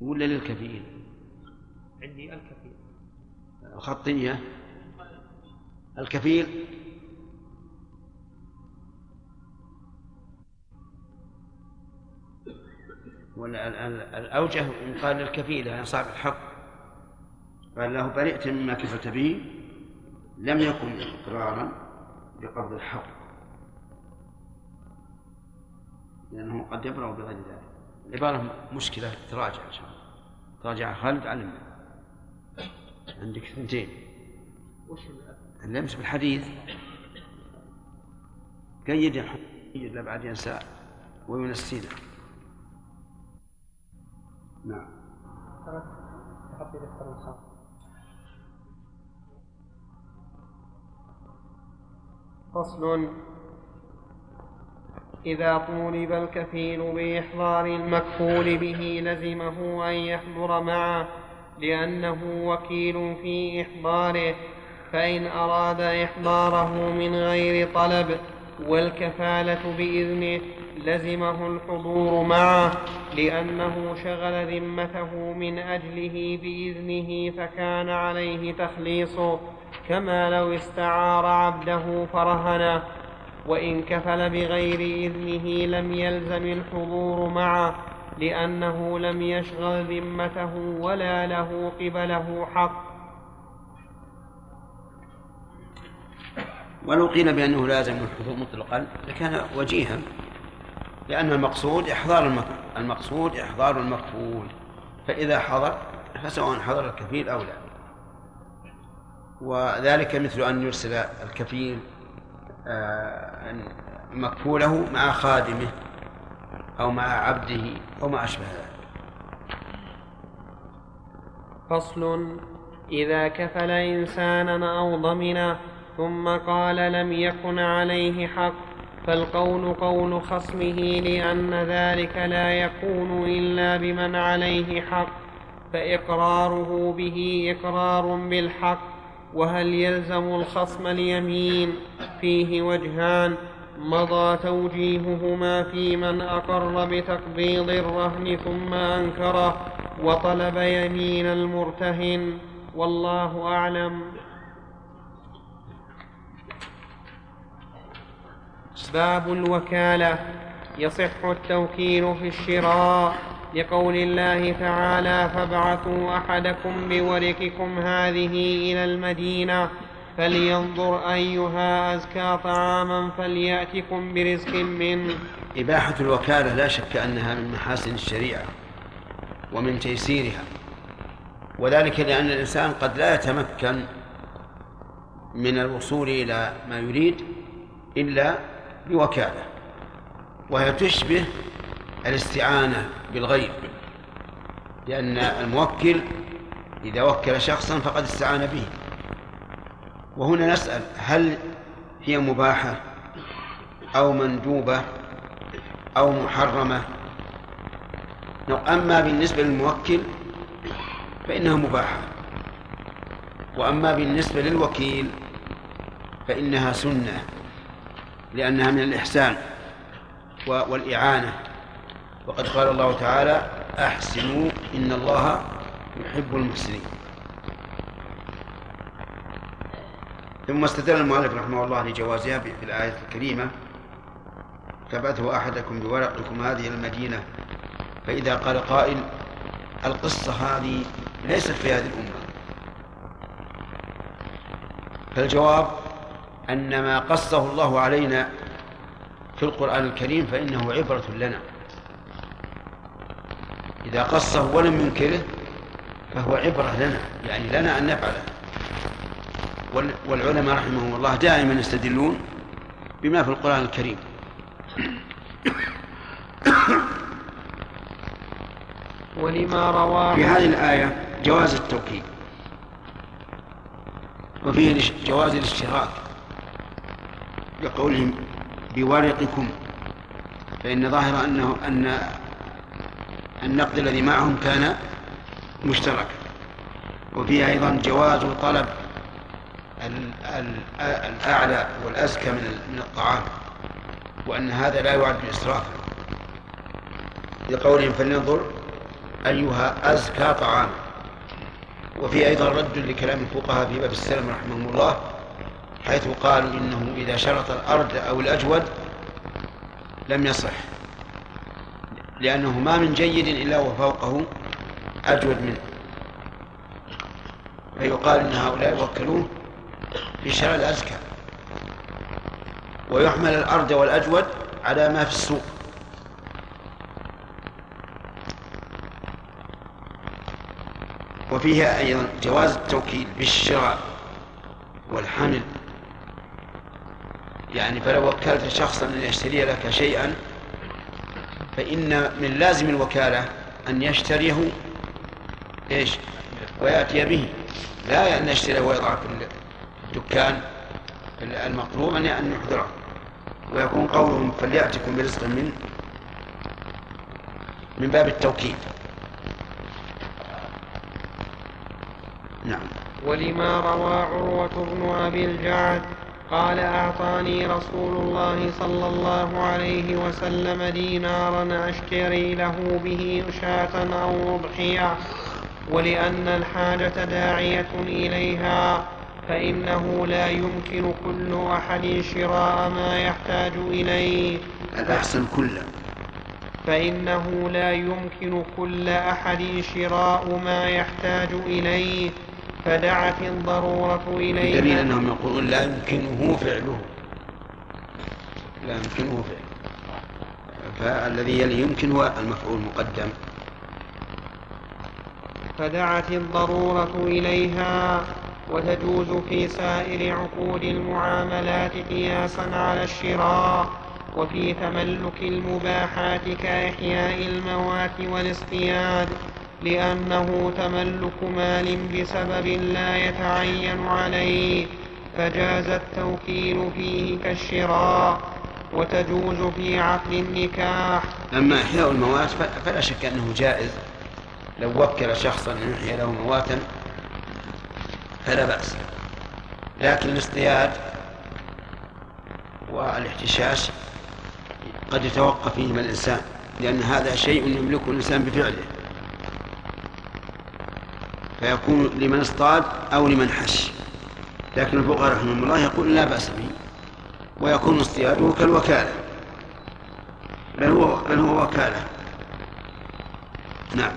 ولا للكفيل؟ عندي الكفيل. الخطية الكفيل؟ والأوجه إن قال للكفيل يعني صاحب الحق. قال له برئت مما كفلت به لم يكن إقرارا بقبض الحق لأنه قد يبرأ بغير ذلك. العبارة مشكلة تراجع إن شاء الله. تراجع خالد علمنا عندك اثنتين اللمس بالحديث قيد قيد لا بعد ينسى وينسينا. نعم. فصل إذا طولب الكفيل بإحضار المكفول به لزمه أن يحضر معه لأنه وكيل في إحضاره فإن أراد إحضاره من غير طلب والكفالة بإذنه لزمه الحضور معه لأنه شغل ذمته من أجله بإذنه فكان عليه تخليصه كما لو استعار عبده فرهنه. وإن كفل بغير إذنه لم يلزم الحضور معه لأنه لم يشغل ذمته ولا له قبله حق. ولو قيل بأنه لازم الحضور مطلقا لكان وجيها لأن المقصود إحضار المقصود إحضار المكفول فإذا حضر فسواء حضر الكفيل أو لا. وذلك مثل أن يرسل الكفيل مكفوله مع خادمه أو مع عبده أو ما أشبه ذلك. فصل. إذا كفل إنسانا أو ضمنه ثم قال لم يكن عليه حق فالقول قول خصمه لأن ذلك لا يكون إلا بمن عليه حق فإقراره به إقرار بالحق. وهل يلزم الخصم اليمين فيه وجهان مضى توجيههما في من أقر بتقبيض الرهن ثم أنكره وطلب يمين المرتهن والله أعلم. باب الوكالة. يصح التوكيل في الشراء. لقول الله تعالى فابعثوا أحدكم بورقكم هذه إلى المدينة فلينظر أيها أزكى طعاما فليأتكم برزق منه. إباحة الوكالة لا شك أنها من محاسن الشريعة ومن تيسيرها وذلك لأن الإنسان قد لا يتمكن من الوصول إلى ما يريد إلا بوكالة وهي تشبه الاستعانة بالغيب لأن الموكل إذا وكل شخصا فقد استعان به. وهنا نسأل هل هي مباحة أو مندوبة أو محرمة؟ أما بالنسبة للموكل فإنها مباحة وأما بالنسبة للوكيل فإنها سنة لأنها من الإحسان والإعانة. وقد قال الله تعالى أحسنوا إن الله يحب المحسنين. ثم استدل المؤلف رحمه الله لجوازها في الآية الكريمة فبعثه أحدكم بورقكم هذه المدينة فإذا قال قائل القصة هذه ليست في هذه الأمة. فالجواب أن ما قصه الله علينا في القرآن الكريم فإنه عبرة لنا. إذا قصه ولم ينكره فهو عبرة لنا يعني لنا أن نفعله. والعلماء رحمهم الله دائما يستدلون بما في القرآن الكريم. ولما رواه في هذه الآية جواز التوكيد وفيه جواز الاشتراك. لقولهم بورقكم فإن ظاهر أنه أن النقد الذي معهم كان مشتركا وفيه أيضا جواز طلب الأعلى والأزكى من الطعام وأن هذا لا يعد إسرافا لقولهم فلننظر أيها أزكى طعاما وفي أيضا رد لكلام الفقهاء في باب السلم رحمهم الله حيث قالوا إنه إذا شرط الأرض أو الأجود لم يصح. لأنه ما من جيد إلا وفوقه أجود منه. فيقال إن هؤلاء يوكلون في شراء الأزكى. ويحمل الأرض والأجود على ما في السوق. وفيها أيضا جواز التوكيل بالشراء والحمل. يعني فلو وكلت شخصا أن يشتري لك شيئا فإن من لازم الوكالة أن يشتريه إيش؟ ويأتي به. لا أن يشتريه ويضعه في الدكان المطلوب أن يحضره. ويكون قولهم فليأتكم برزق منه من باب التوكيد. نعم. ولما روى عروة بن أبي الجعد قال أعطاني رسول الله صلى الله عليه وسلم دينارا أشتري له به شاة أو أضحية ولأن الحاجة داعية إليها فإنه لا يمكن كل أحد شراء ما يحتاج إليه. الأحسن كله. فإنه لا يمكن كل أحد شراء ما يحتاج إليه. فدعت الضرورة إليه دليل أنهم يقولون لا يمكنه فعله. لا يمكنه فعله. فالذي يلي يمكن هو المفعول المقدم. فدعت الضرورة إليها وتجوز في سائر عقود المعاملات قياسا على الشراء وفي تملك المباحات كإحياء الموات والاصطياد. لأنه تملك مال بسبب لا يتعين عليه فجاز التوكيل فيه كالشراء وتجوز في عقد النكاح. أما إحياء الموات فلا شك أنه جائز. لو وكل شخصا أن يحيي له مواتا فلا بأس. لكن الاصطياد والاحتشاش قد يتوقف فيهما الإنسان لأن هذا شيء يملكه الإنسان بفعله. فيكون لمن اصطاد أو لمن حش. لكن الفقهاء رحمهم الله يقول لا بأس به ويكون اصطياده كالوكالة. بل هو بل هو وكالة. نعم.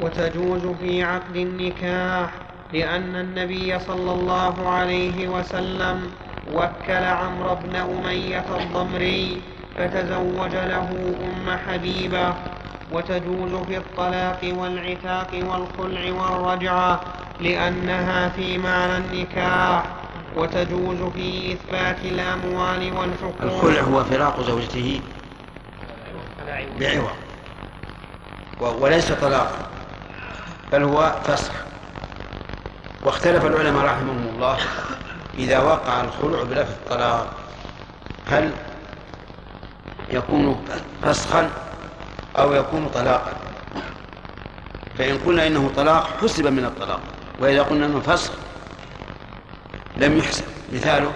وتجوز في عقد النكاح لأن النبي صلى الله عليه وسلم وكل عمرو بن أمية الضمري فتزوج له أم حبيبة وتجوز في الطلاق والعتاق والخلع والرجعة لأنها في معنى النكاح وتجوز في إثبات الأموال والحقوق. الخلع هو فراق زوجته بعوض وليس طلاقا بل هو فسخ. واختلف العلماء رحمهم الله إذا وقع الخلع بلفظ الطلاق هل يكون فسخا؟ أو يكون طلاقا. فإن قلنا إنه طلاق حسب من الطلاق. وإذا قلنا أنه فسخ لم يحسب. مثاله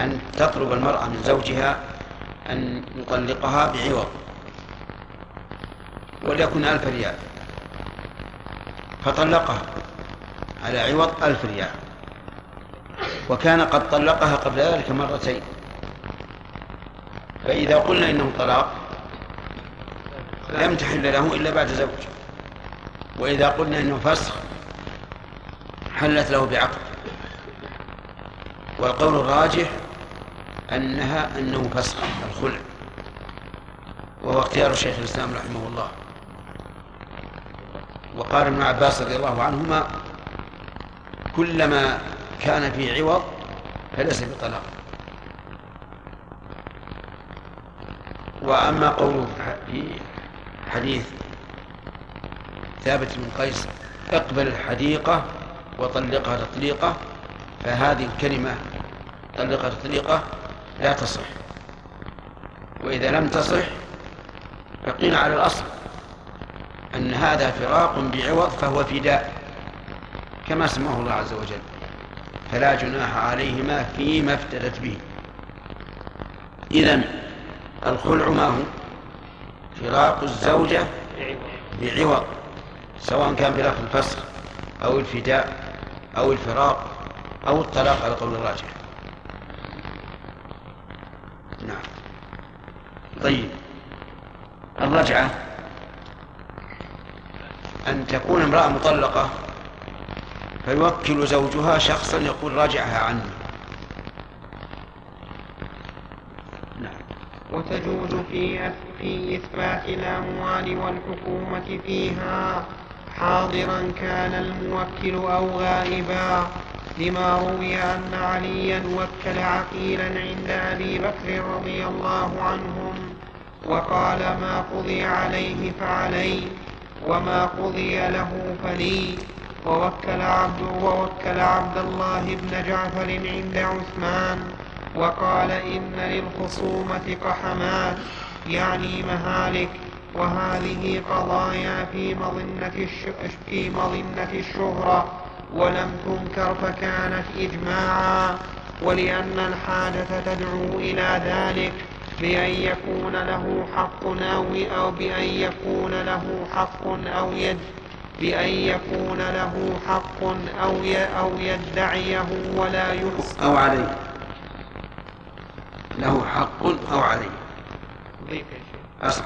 أن تطلب المرأة من زوجها أن يطلقها بعوض وليكن ألف ريال. فطلقها على عوض ألف ريال. وكان قد طلقها قبل ذلك مرتين. فإذا قلنا إنه طلاق لم تحل له إلا بعد زوج وإذا قلنا إنه فسخ حلت له بعقد. والقول الراجح أنها أنه فسخ الخلع. وهو اختيار شيخ الإسلام رحمه الله. وقال ابن عباس رضي الله عنهما كلما كان في عوض فليس بطلاق. وأما قوله في حديث ثابت بن قيس اقبل الحديقة وطلقها تطليقة فهذه الكلمة طلقها تطليقة لا تصح. وإذا لم تصح بقينا على الأصل أن هذا فراق بعوض فهو فداء كما سماه الله عز وجل. فلا جناح عليهما فيما افتدت به. إذن الخلع ما هو؟ فراق الزوجة بعوض سواء كان بلفظ الفسخ أو الفداء أو الفراق أو الطلاق على قول الراجح. نعم. طيب. الرجعة. أن تكون امرأة مطلقة فيوكل زوجها شخصا يقول راجعها عني نعم. وتجوز في في إثبات الأموال والحكومة فيها. حاضرا كان الموكل أو غائبا لما روي أن عليا وكل عقيلا عند أبي بكر رضي الله عنهم. وقال ما قضي عليه فعلي وما قضي له فلي. ووكل عبد ووكل عبد الله بن جعفر عند عثمان. وقال إن للخصومة قحمات. يعني مهالك وهذه قضايا في مظنة في مظنة الشهرة. ولم تنكر فكانت إجماعا. ولأن الحاجة تدعو إلى ذلك بأن يكون له حق أو أو بأن يكون له حق أو يد بأن يكون له حق أو أو يدعيه ولا يحصى أو عليه. له حق أو عليه. أصح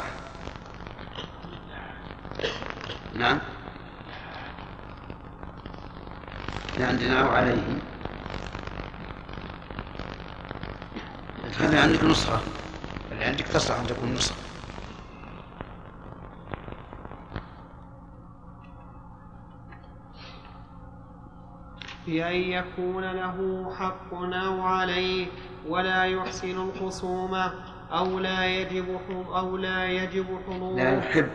نعم. عندنا عليه. هذا عندك نسخة اللي عندك تصلح أن تكون نسخة بأن يكون له حق أو عليه ولا يحسن الخصومة. أو لا يجب أو لا يجب حضور لا يحب.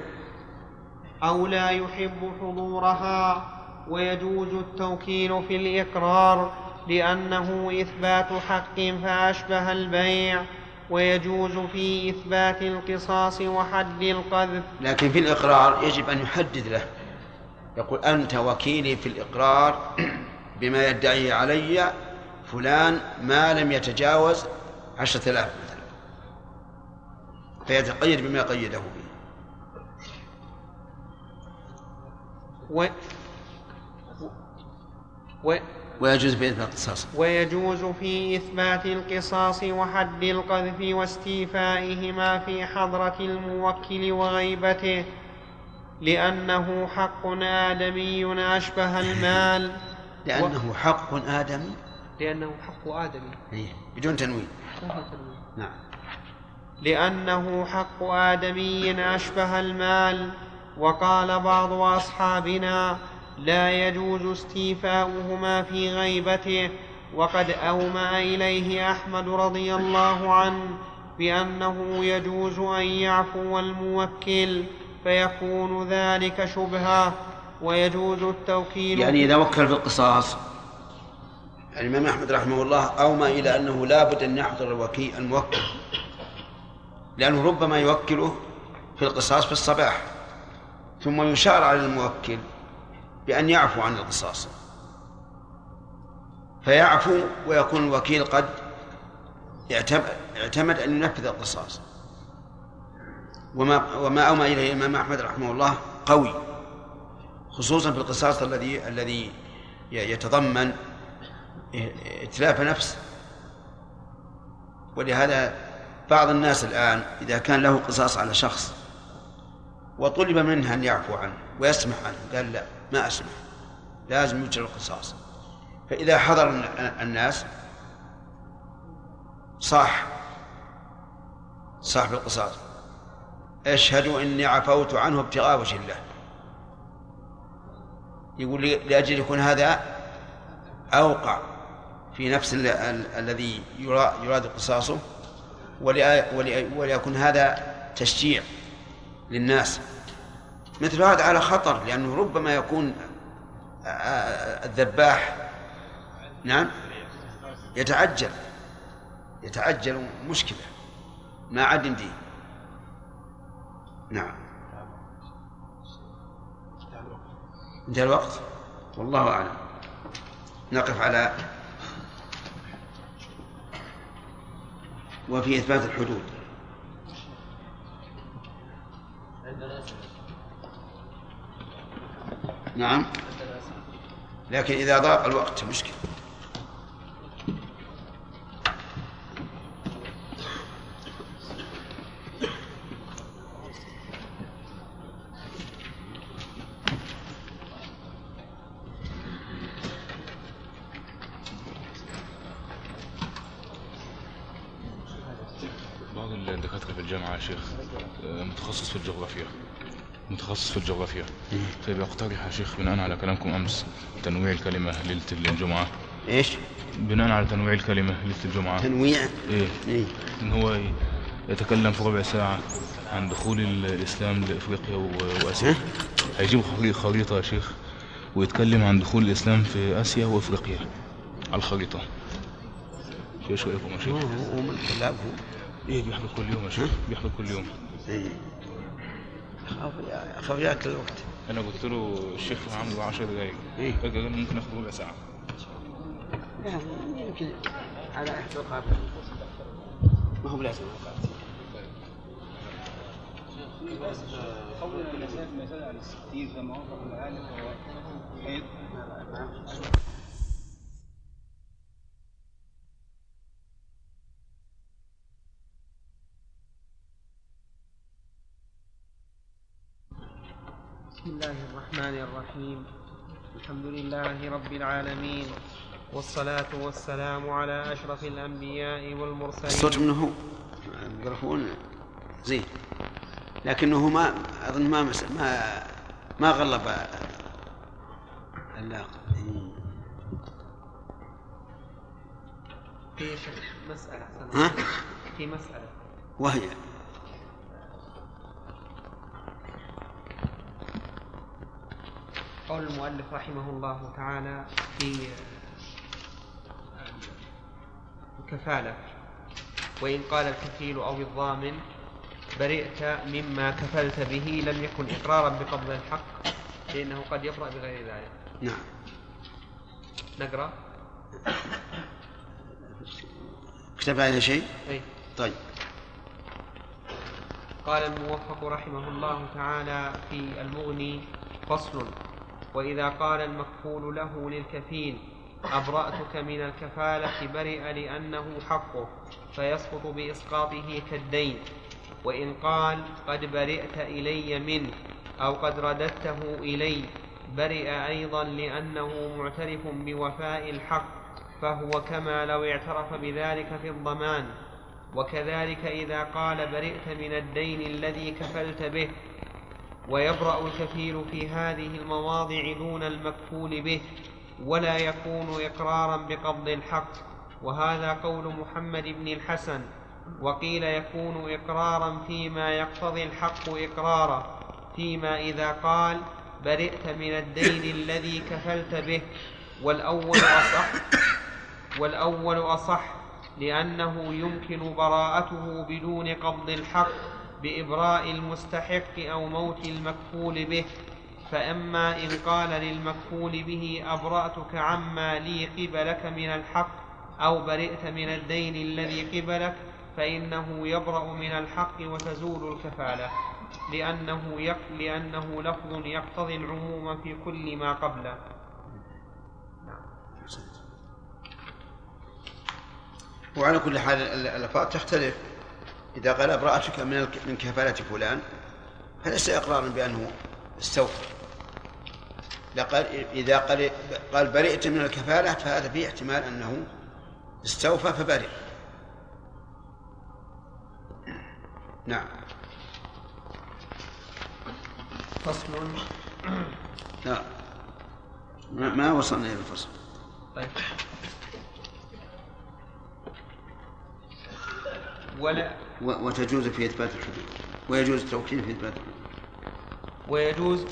أو لا يحب حضورها. ويجوز التوكيل في الإقرار لأنه إثبات حق فأشبه البيع. ويجوز في إثبات القصاص وحد القذف. لكن في الإقرار يجب أن يحدد له. يقول أنت وكيلي في الإقرار بما يدعيه علي فلان ما لم يتجاوز عشرة آلاف. فيتقيد بما قيده به. و... و... ويجوز في إثبات القصاص. ويجوز في إثبات القصاص وحد القذف واستيفائهما في حضرة الموكل وغيبته لأنه حق آدمي أشبه المال. لأنه حق آدمي؟ لأنه حق آدمي. إيه بدون تنوين. نعم. لأنه حق آدمي أشبه المال. وقال بعض أصحابنا لا يجوز استيفاؤهما في غيبته. وقد أومأ إليه أحمد رضي الله عنه بأنه يجوز أن يعفو الموكل فيكون ذلك شبهة. ويجوز التوكيل يعني إذا وكل في القصاص. الإمام أحمد رحمه الله أومى إلى أنه لا بد أن يحضر الوكيل الموكل. لأنه ربما يوكله في القصاص في الصباح ثم يشار على الموكل بأن يعفو عن القصاص. فيعفو ويكون الوكيل قد اعتمد أن ينفذ القصاص. وما وما أومى إليه الإمام أحمد رحمه الله قوي خصوصا في القصاص الذي الذي يتضمن إتلاف نفس. ولهذا بعض الناس الآن إذا كان له قصاص على شخص وطلب منه أن يعفو عنه ويسمح عنه قال لا ما أسمح لازم يجرى القصاص. فإذا حضر الناس صاح صاحب القصاص أشهد إني عفوت عنه ابتغاء وجه الله. يقول لأجل يكون هذا أوقع في نفس الذي يراد قصاصه. وليكون هذا تشجيع للناس. مثل هذا على خطر لأنه ربما يكون الذباح نعم يتعجل يتعجل مشكلة. ما عاد يمديه نعم. انتهى الوقت؟ والله أعلم. نقف على وفي إثبات الحدود. نعم. لكن إذا ضاق الوقت مشكلة. متخصص في الجغرافيا فبيقترح يا شيخ بناء على كلامكم أمس تنويع الكلمة ليلة الجمعة. إيش؟ بناء على تنويع الكلمة ليلة الجمعة. تنويع؟ إيه. إيه؟ إن هو يتكلم في ربع ساعة عن دخول ال- الإسلام لإفريقيا و- وآسيا. هيجيب خري- خريطة يا شيخ ويتكلم عن دخول الإسلام في آسيا وإفريقيا على الخريطة. إيش رأيكم يا شيخ؟ هو من هو إيه بيحضر كل يوم يا شيخ بيحضر كل يوم. إيه. أخاف أخاف ياكل الوقت. أنا قلت له الشيخ عامل 10 دقايق. إيه. قال ممكن اخد ربع ساعة. يعني يمكن. على إحدى القابل ما هو بلازم قول المسائل مسألة عن الستين كما وصف العالم هو الرحمن الرحيم. الحمد لله رب العالمين. والصلاة والسلام على أشرف الأنبياء الصوت والمرسلين منه هو. الميكروفون زين. لكنه ما أظن ما مس... ما ما غلب اللاقة إيه. في مسألة. ها؟ في مسألة. وهي. قول المؤلف رحمه الله تعالى في الكفالة وإن قال الكفيل أو الضامن برئت مما كفلت به لم يكن إقرارا بقبض الحق لأنه قد يبرأ بغير ذلك. نعم. نقرأ. كتب عليه شيء؟ أي طيب. قال الموفق رحمه الله تعالى في المغني فصل. وإذا قال المكفول له للكفيل أبرأتك من الكفالة برئ لأنه حقه فيسقط بإسقاطه كالدين. وإن قال قد برئت إلي منه أو قد رددته إلي برئ أيضا لأنه معترف بوفاء الحق فهو كما لو اعترف بذلك في الضمان. وكذلك إذا قال برئت من الدين الذي كفلت به ويبرأ الكفيل في هذه المواضع دون المكفول به ولا يكون إقرارا بقبض الحق. وهذا قول محمد بن الحسن وقيل يكون إقرارا فيما يقتضي الحق إقرارا. فيما إذا قال برئت من الدين الذي كفلت به والأول أصح والأول أصح لأنه يمكن براءته بدون قبض الحق. بإبراء المستحق أو موت المكفول به فأما إن قال للمكفول به أبرأتك عما لي قبلك من الحق أو برئت من الدين الذي قبلك فإنه يبرأ من الحق وتزول الكفالة لأنه, يق... لأنه لفظ يقتضي العموم في كل ما قبله. وعلى كل حال ال- الألفاظ تختلف. إذا قال أبرأتك من من كفالة فلان فليس إقرارا بأنه استوفى. لا قال إذا قال قال برئت من الكفالة فهذا فيه احتمال أنه استوفى فبرئ. نعم. فصل. ما, ما وصلنا إلى الفصل؟ طيب. ولا وتجوز في إثبات الحدود. ويجوز التوكيل في إثبات الحدود. ويجوز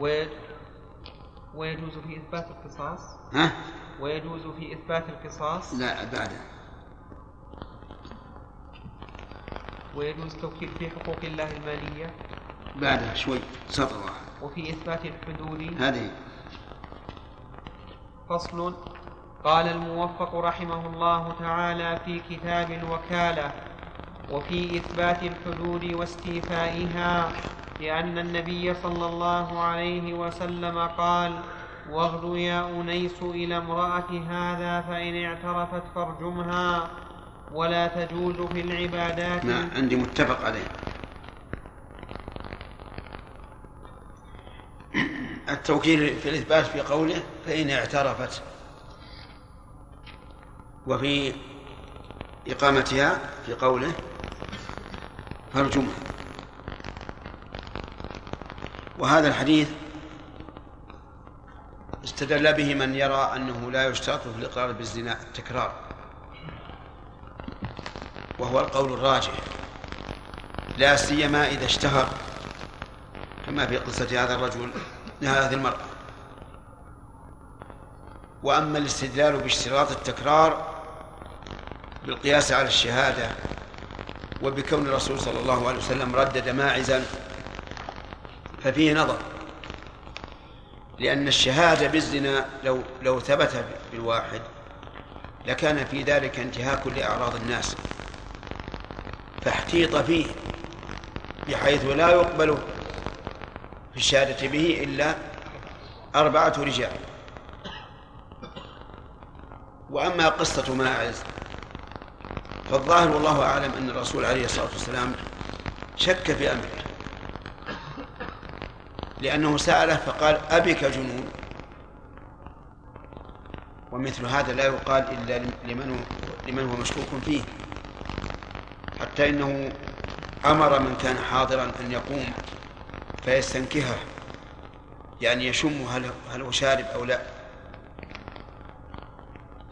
وي- ويجوز في إثبات القصاص؟ ها؟ ويجوز في إثبات القصاص؟ لا بعده ويجوز التوكيل في حقوق الله المالية؟ بعده شوي. سطر واحد. وفي إثبات الحدود؟ هذه. فصل قال الموفق رحمه الله تعالى في كتاب الوكالة وفي إثبات الحدود واستيفائها لأن النبي صلى الله عليه وسلم قال واغد يا أنيس إلى امرأة هذا فإن اعترفت فارجمها ولا تجوز في العبادات. نعم عندي متفق عليه. التوكيل في الإثبات في قوله فإن اعترفت. وفي إقامتها في قوله فارجمها وهذا الحديث استدل به من يرى أنه لا يشترط في الإقرار بالزنا التكرار وهو القول الراجح لا سيما إذا اشتهر كما في قصة هذا الرجل هذه المرأة. وأما الاستدلال باشتراط التكرار بالقياس على الشهادة وبكون الرسول صلى الله عليه وسلم ردد ماعزا ففيه نظر. لأن الشهادة بالزنا لو لو ثبت بالواحد لكان في ذلك انتهاك لأعراض الناس. فاحتيط فيه بحيث لا يقبل في الشهادة به إلا أربعة رجال. وأما قصة ماعز فالظاهر والله أعلم أن الرسول عليه الصلاة والسلام شك في أمره. لأنه سأله فقال أبك جنون؟ ومثل هذا لا يقال إلا لمن لمن هو مشكوك فيه. حتى إنه أمر من كان حاضرا أن يقوم فيستنكهه يعني يشم هل هل هو شارب أو لا.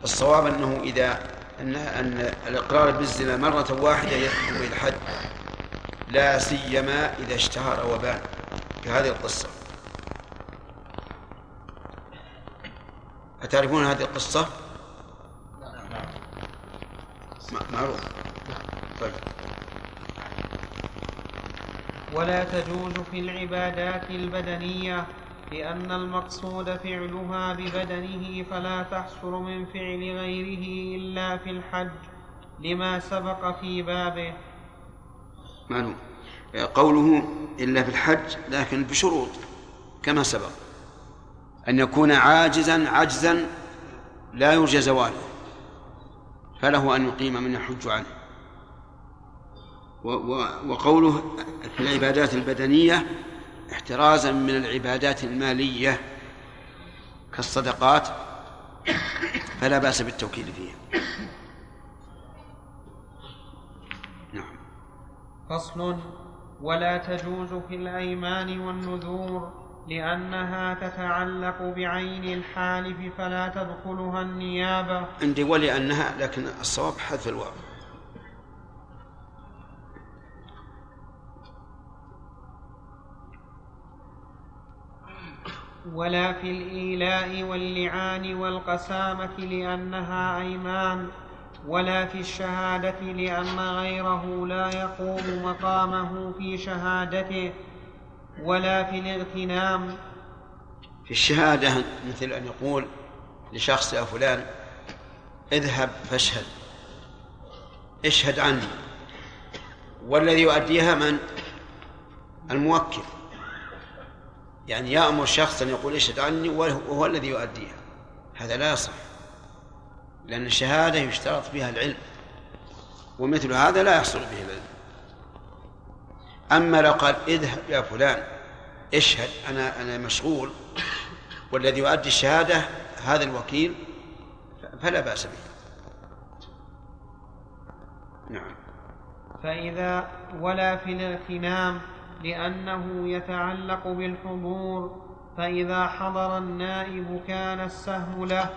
الصواب أنه إذا أن أن الإقرار بالزنا مرة واحدة يدخل به الحد لا سيما إذا اشتهر وبان في هذه القصة. أتعرفون هذه القصة؟ معروف. طيب. ولا تجوز في العبادات البدنية لأن المقصود فعلها ببدنه فلا تحصل من فعل غيره إلا في الحج لما سبق في بابه. معلوم قوله إلا في الحج لكن بشروط كما سبق. أن يكون عاجزا عجزا لا يرجى زواله فله أن يقيم من يحج عنه. وقوله في العبادات البدنية احترازا من العبادات المالية كالصدقات فلا بأس بالتوكيد فيها. نعم. فصل ولا تجوز في الأيمان والنذور لأنها تتعلق بعين الحالف فلا تدخلها النيابة. عندي ولأنها لكن الصواب حذف الواو. ولا في الإيلاء واللعان والقسامة لأنها أيمان ولا في الشهادة لأن غيره لا يقوم مقامه في شهادته ولا في الاغتنام. في الشهادة مثل أن يقول لشخص يا فلان اذهب فاشهد اشهد عني. والذي يؤديها من؟ الموكل. يعني يأمر شخصا يقول اشهد عني وهو الذي يؤديها. هذا لا يصح لأن الشهادة يشترط فيها العلم ومثل هذا لا يحصل به العلم. أما لو قال اذهب يا فلان اشهد أنا أنا مشغول والذي يؤدي الشهادة هذا الوكيل فلا بأس به. نعم. فإذا ولا في الاغتنام لأنه يتعلق بالحضور فإذا حضر النائب كان السهم له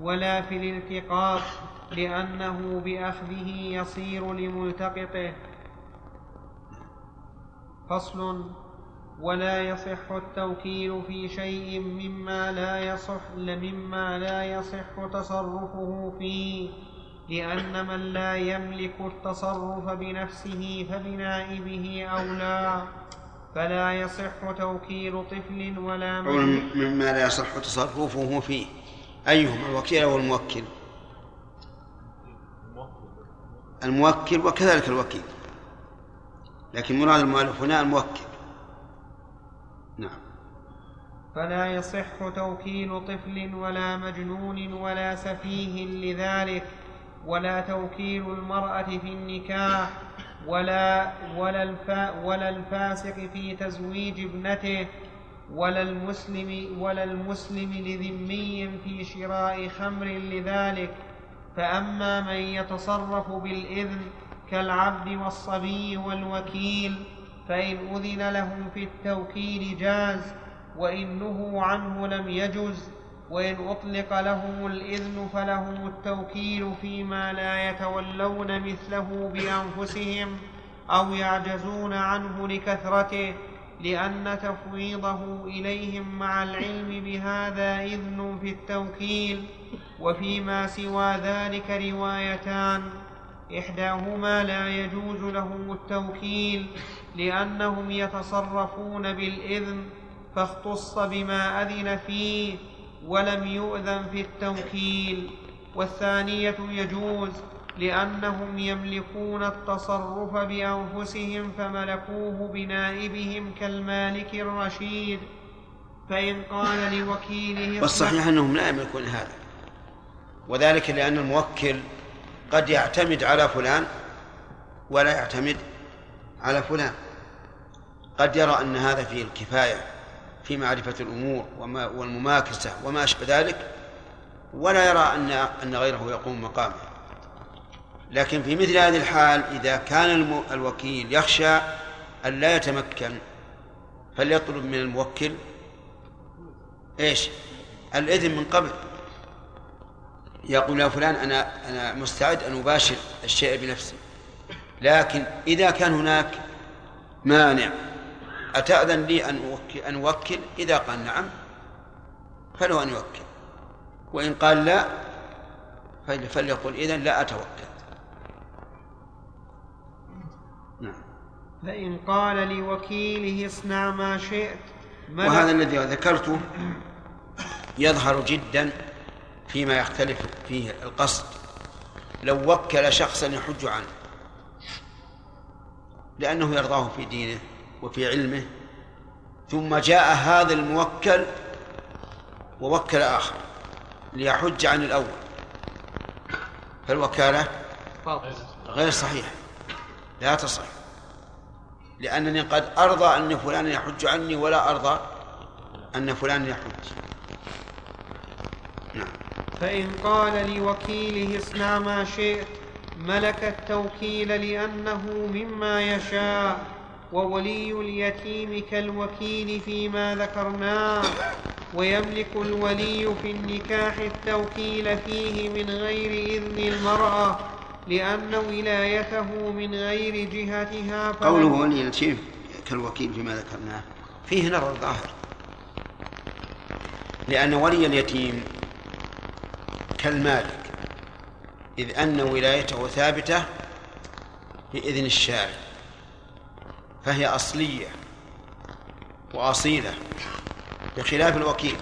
ولا في الالتقاط لأنه بأخذه يصير لملتقطه. فصل ولا يصح التوكيل في شيء مما لا يصح مما لا يصح تصرفه فيه لأن من لا يملك التصرف بنفسه فبنائبه أولى. فلا يصح توكيل طفل ولا مما لا يصح تصرفه فيه. أيهما؟ الوكيل أو الموكل؟ الموكل وكذلك الوكيل. لكن مراد المؤلف هنا الموكل. نعم. فلا يصح توكيل طفل ولا مجنون ولا سفيه لذلك ولا توكيل المرأة في النكاح ولا ولا, الفا ولا الفاسق في تزويج ابنته ولا المسلم ولا المسلم لذمي في شراء خمر لذلك. فأما من يتصرف بالإذن كالعبد والصبي والوكيل فإن أذن لهم في التوكيل جاز وإن نهوا عنه لم يجز. وإن أطلق لهم الإذن فلهم التوكيل فيما لا يتولون مثله بأنفسهم أو يعجزون عنه لكثرته لأن تفويضه إليهم مع العلم بهذا إذن في التوكيل وفيما سوى ذلك روايتان. إحداهما لا يجوز لهم التوكيل لأنهم يتصرفون بالإذن فاختص بما أذن فيه ولم يؤذن في التوكيل والثانية يجوز لأنهم يملكون التصرف بأنفسهم فملكوه بنائبهم كالمالك الرشيد. فإن قال لوكيله والصحيح أنهم لا يملكون هذا. وذلك لأن الموكل قد يعتمد على فلان ولا يعتمد على فلان. قد يرى أن هذا فيه الكفاية. في معرفة الأمور وما والمماكسة وما أشبه ذلك ولا يرى أن أن غيره يقوم مقامه لكن في مثل هذه الحال إذا كان الوكيل يخشى أن لا يتمكن فليطلب من الموكل إيش؟ الإذن من قبل يقول يا فلان أنا أنا مستعد أن أباشر الشيء بنفسي لكن إذا كان هناك مانع أتأذن لي أن أوكل, أن أوكل؟ إذا قال نعم فله أن يوكل. وإن قال لا فليقل إذن لا أتوكل. نعم. فإن قال لوكيله اصنع ما شئت وهذا الذي ذكرته يظهر جدا فيما يختلف فيه القصد. لو وكل شخصا يحج عنه لأنه يرضاه في دينه. وفي علمه ثم جاء هذا الموكل ووكل آخر ليحج عن الأول. فالوكالة غير صحيحة لا تصح. لأنني قد أرضى أن فلان يحج عني ولا أرضى أن فلان يحج. نعم. فإن قال لوكيله اصنع ما شئت ملك التوكيل لأنه مما يشاء. وولي اليتيم كالوكيل فيما ذكرناه ويملك الولي في النكاح التوكيل فيه من غير إذن المرأة لأن ولايته من غير جهتها قوله ولي اليتيم كالوكيل فيما ذكرناه فيه نظر ظاهر لأن ولي اليتيم كالمالك إذ أن ولايته ثابتة بإذن الشارع. فهي أصلية وأصيلة بخلاف الوكيل.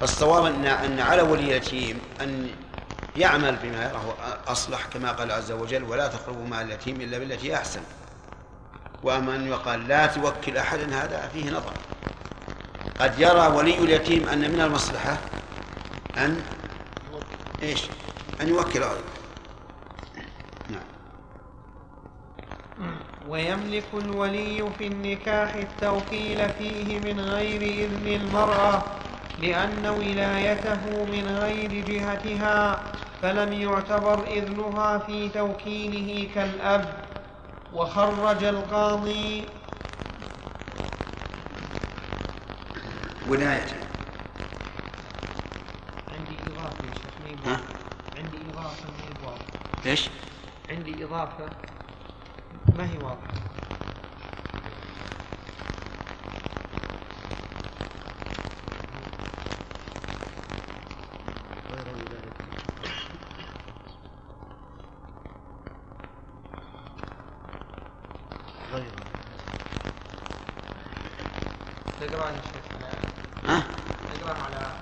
فالصواب أن أن على ولي اليتيم أن يعمل بما يراه أصلح كما قال عز وجل ولا تقربوا مع اليتيم إلا بالتي أحسن. وأما أن يقال لا توكل أحدا هذا فيه نظر. قد يرى ولي اليتيم أن من المصلحة أن إيش؟ أن يوكل. غيره ويملك الولي في النكاح التوكيل فيه من غير إذن المرأة لأن ولايته من غير جهتها فلم يعتبر إذنها في توكيله كالأب. وخرج القاضي ولايته. عندي إضافة يا شيخ عندي إضافة إيش؟ عندي إضافة. ما هي واضحة؟ تقرأ على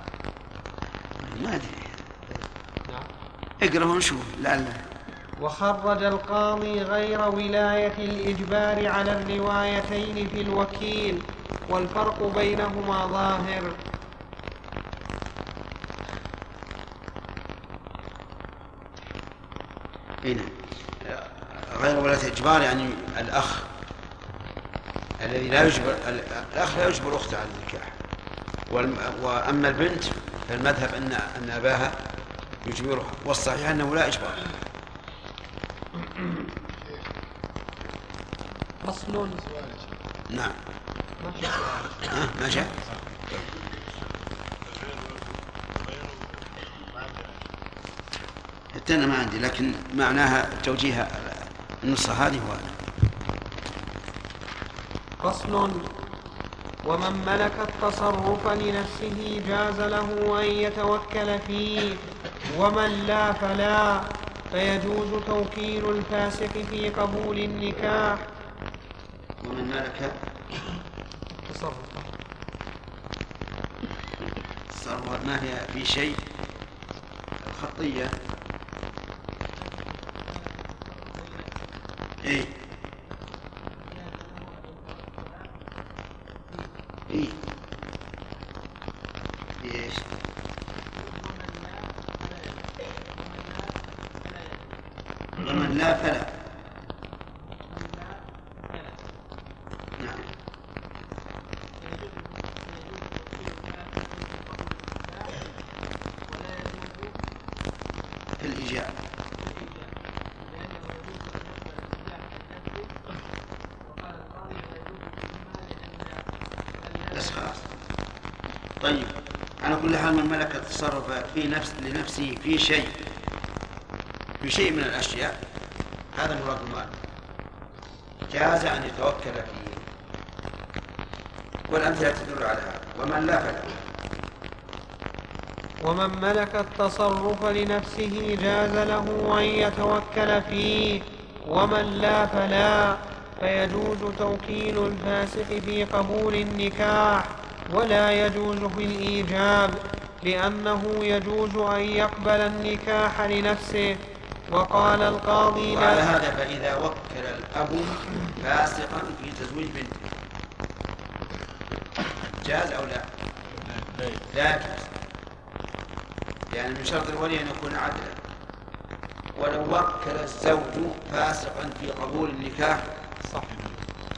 ما ادري اقرأ ونشوف لعل وخرج القاضي غير ولاية الإجبار على الروايتين في الوكيل والفرق بينهما ظاهر. هنا غير ولاة إجبار يعني الأخ الذي لا يجبر الأخ لا يجبر أخته على النكاح. وأما البنت فالمذهب أن أن أباها يجبرها والصحيح أنه لا إجبار. فصل نعم. ها؟ ما جاء حتى أنا ما عندي لكن معناها توجيه النص هذه هو فصل. ومن ملك التصرف لنفسه جاز له أن يتوكل فيه ومن لا فلا فيجوز توكيل الفاسق في قبول النكاح. ملك تصرف. الثروة ما هي في شيء؟ الخطية إيه إيه في إيش ومن لا فلا نعم في الإجابة بس خلاص طيب على كل حال من ملك التصرف في نفس لنفسه في شيء في شيء من الأشياء هذا مراد المال جاز أن يتوكل فيه. والأمثلة تدل على هذا. ومن لا فلا ومن ملك التصرف لنفسه جاز له أن يتوكل فيه. ومن لا فلا فيجوز توكيل الفاسق في قبول النكاح ولا يجوز في الإيجاب. لأنه يجوز أن يقبل النكاح لنفسه. وقال القاضي وعلى لا هذا فإذا وكل الأب فاسقا في تزويج بنته جاز أو لا؟ لا. يجوز. يعني من شرط الولي أن يكون عدلا. ولو وكل الزوج فاسقا في قبول النكاح صح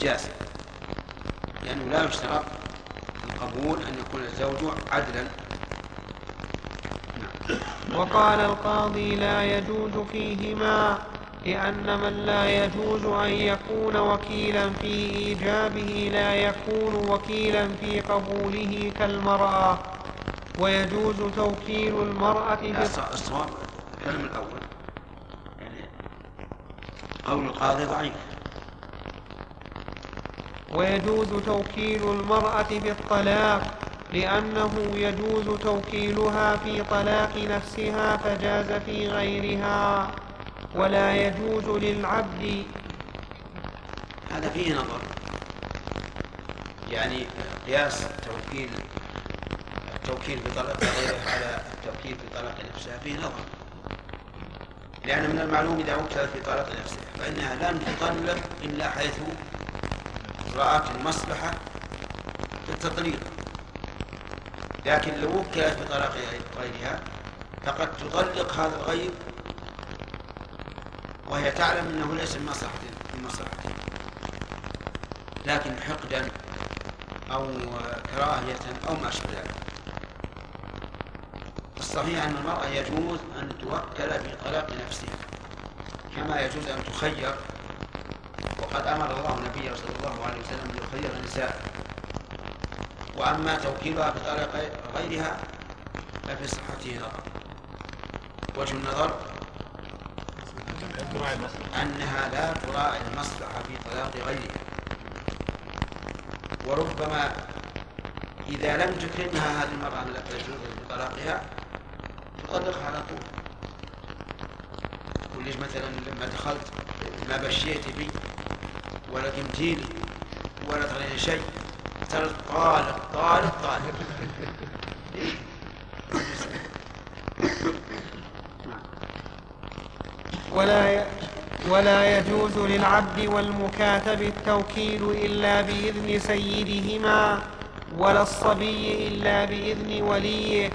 جاز. لأنه لا يشترط في القبول أن يكون الزوج عدلا. وقال القاضي لا يجوز فيهما لأن من لا يجوز أن يكون وكيلا في إيجابه لا يكون وكيلا في قبوله كالمرأة. ويجوز توكيل المرأة الصواب الكلام الأول. يعني قول القاضي ضعيف. ويجوز توكيل المرأة في الطلاق لأنه يجوز توكيلها في طلاق نفسها فجاز في غيرها ولا يجوز للعبد. هذا فيه نظر. يعني قياس توكيل التوكيل بطلاق غيره على التوكيل بطلاق نفسها فيه نظر. لأن من المعلوم إذا وكلت بطلاق نفسها فإنها لن تطلق إلا حيث رأت المصلحة في التطليق. لكن لو وكلت بطلاق غيرها فقد تطلق هذا الغير وهي تعلم أنه ليس من مصلحة من مصلحته لكن حقدا أو كراهية أو ما أشبه ذلك. الصحيح أن المرأة يجوز أن توكل في طلاق نفسها كما يجوز أن تخير وقد أمر الله النبي صلى الله عليه وسلم أن يخير النساء. وأما توكيلها بطلاق غيرها ففي صحته نظر وجه النظر أنها لا تراعي المصلحة في طلاق غيرها. وربما إذا لم تكرمها هذه المرأة التي تجوز بطلاقها تطلقها على طول. تقول ليش مثلا لما دخلت ما بشيت بي ولا قمتيلي ولا تريني شيء؟ صارت طالق طالق طالق ولا ي... ولا يجوز للعبد والمكاتب التوكيل إلا بإذن سيدهما ولا الصبي إلا بإذن وليه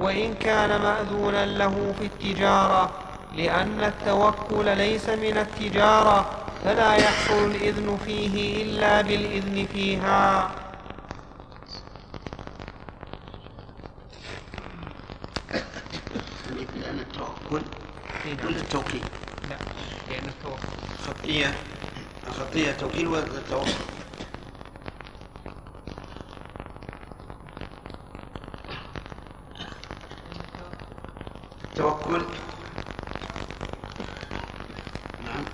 وإن كان مأذونا له في التجارة لأن التوكل ليس من التجارة فلا يحصل الإذن فيه إلا بالإذن فيها لأن التوكل ولا التوكيل. لا لأن التوكل خطية الخطية التوكيل ولا التوكل توكل نعم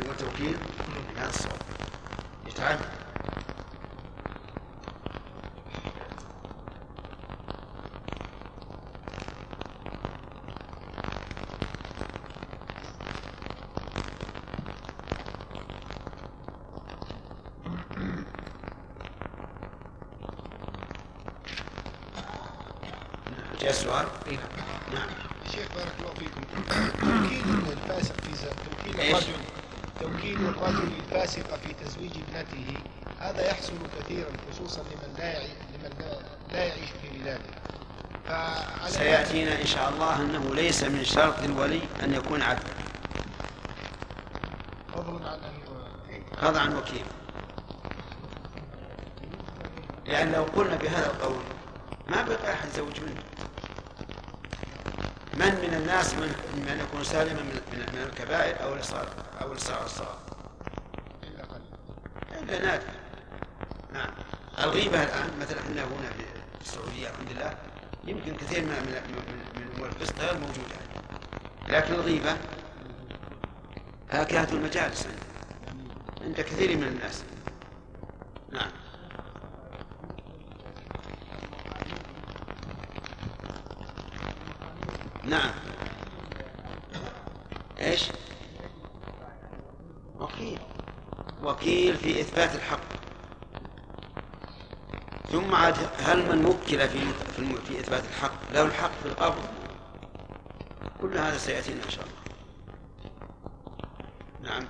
يقول توكيل هذا الصواب يتعد جاء السؤال إيه. نعم. شيخ بارك الله فيكم. توكيل الفاسق في ز... توكيل؟ الرجل توكيل الرجل الفاسق في تزويج ابنته هذا يحصل كثيرا خصوصا لمن لا. لمن لا, يعيش في بلاده. سيأتينا إن شاء الله أنه ليس من شرط الولي أن يكون عدلا فضلا عن عن وكيل. لأن لو قلنا بهذا القول ما بقى أحد زوج منه. من الناس من, من يكون سالما من, من, الكبائر أو الإصرار أو الإصرار الصغار. الا قليل إلا نادر. نعم. الغيبة الآن مثلا إحنا هنا في السعودية الحمد لله يمكن كثير من من من, من أمور الفسق غير موجودة. لكن الغيبة هكذا المجالس عند كثير من الناس نعم نعم إيش وكيل إثبات الحق. ثم عاد هل من وكل في في, إثبات الحق؟ له الحق في القبض كل هذا سيأتينا إن شاء الله. نعم.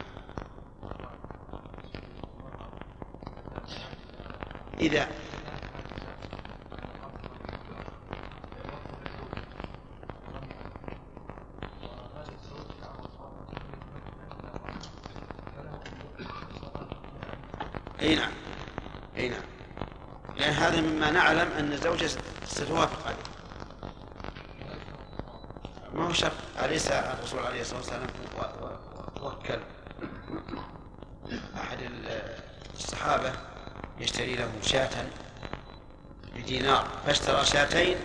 إذا اي نعم اي نعم لأن هذا أن الزوجة ستوافق عليه ما هو شرط؟ أليس الرسول عليه الصلاة والسلام وكل أحد ال- الصحابة يشتري له شاة بدينار؟ فاشترى شاتين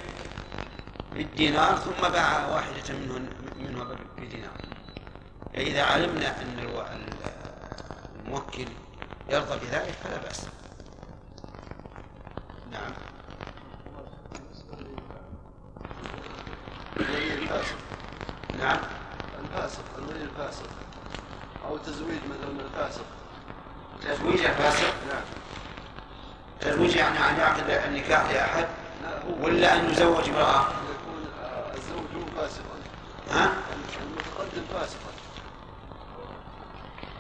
بالدينار ثم باع واحدة منهن منها بدينار. فإذا علمنا أن الموكل يرضى بذلك فلا بأس نعم الفاسق نعم الفاسق الولي الفاسق أو تزويج مثلا الفاسق تزويج الفاسق نعم تزويج يعني أن يعقد النكاح لأحد لا هو ولا أن يزوج امرأة يكون آه، الزوج فاسقا ها؟ المتقدم فاسقا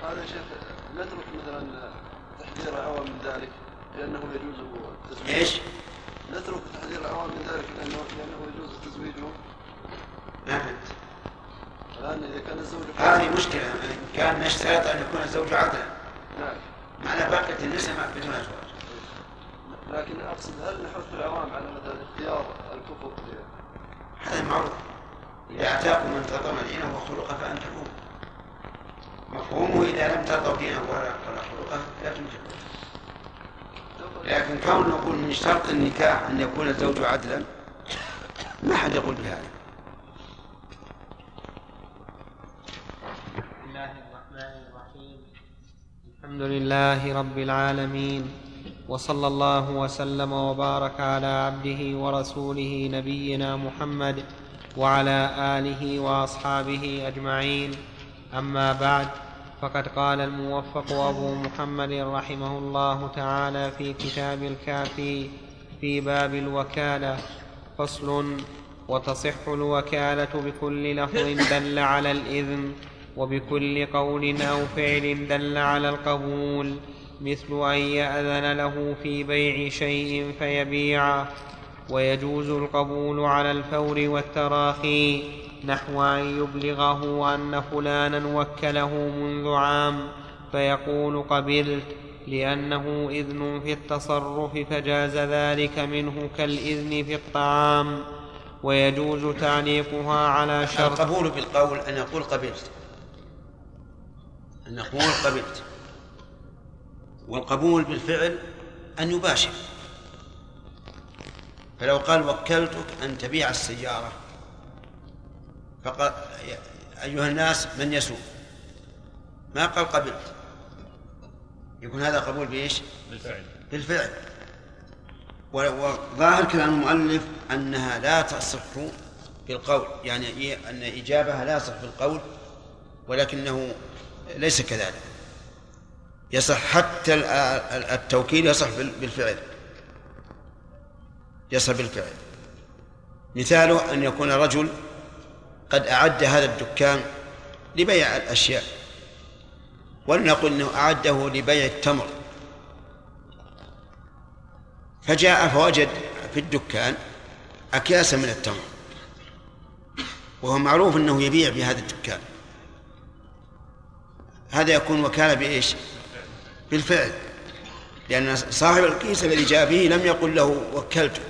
هذا يا شيخ نترك مثلا تحذير العوام من ذلك لأنه يجوز التزويج إيش؟ نترك تحذير العوام من ذلك لأنه لأنه يجوز تزويجه ما فهمت كان الزوج هذه مشكلة كان نشترط أن يكون الزوج عدلا نعم. معنى بقية النساء ما بدون أزواج لكن أقصد هل نحث العوام على مثلا اختيار الكفر؟ هذا معروف. إذا أتاكم من ترضون دينه وخلقه فأنكحوه مفهومه إذا لم ترضوا دينه ولا ولا خلقه لا تنكحوه لكن كون نقول من شرط النكاح أن يكون الزوج عدلا ما حد يقول بهذا بسم الله الرحمن الرحيم الحمد لله رب العالمين وصلى الله وسلم وبارك على عبده ورسوله نبينا محمد وعلى آله وأصحابه أجمعين. أما بعد فقد قال الموفق أبو محمد رحمه الله تعالى في كتاب الكافي في باب الوكالة فصل وتصح الوكالة بكل لفظ دل على الإذن وبكل قول أو فعل دل على القبول مثل أن يأذن له في بيع شيء فيبيعه ويجوز القبول على الفور والتراخي نحو أن يبلغه أن فلانا وكله منذ عام فيقول قبلت لأنه إذن في التصرف فجاز ذلك منه كالإذن في الطعام ويجوز تعليقها على شرط القبول بالقول أن يقول قبلت. أن يقول قبلت. والقبول بالفعل أن يباشر. فلو قال وكلتك أن تبيع السيارة فقال أيها الناس من يسوق؟ ما قال قبلت. يكون هذا قبول بإيش؟ بالفعل. بالفعل. وظاهر كلام المؤلف أنها لا تصح بالقول. يعني أن إجابها لا يصح بالقول ولكنه ليس كذلك. يصح حتى التوكيل يصح بالفعل. يصح بالفعل. مثاله أن يكون رجل قد أعد هذا الدكان لبيع الأشياء. ولنقل أنه أعده لبيع التمر. فجاء فوجد في الدكان أكياسا من التمر. وهو معروف أنه يبيع في هذا الدكان. هذا يكون وكالة بإيش؟ بالفعل. لأن صاحب الكيس الذي جاء به لم يقل له وكلتك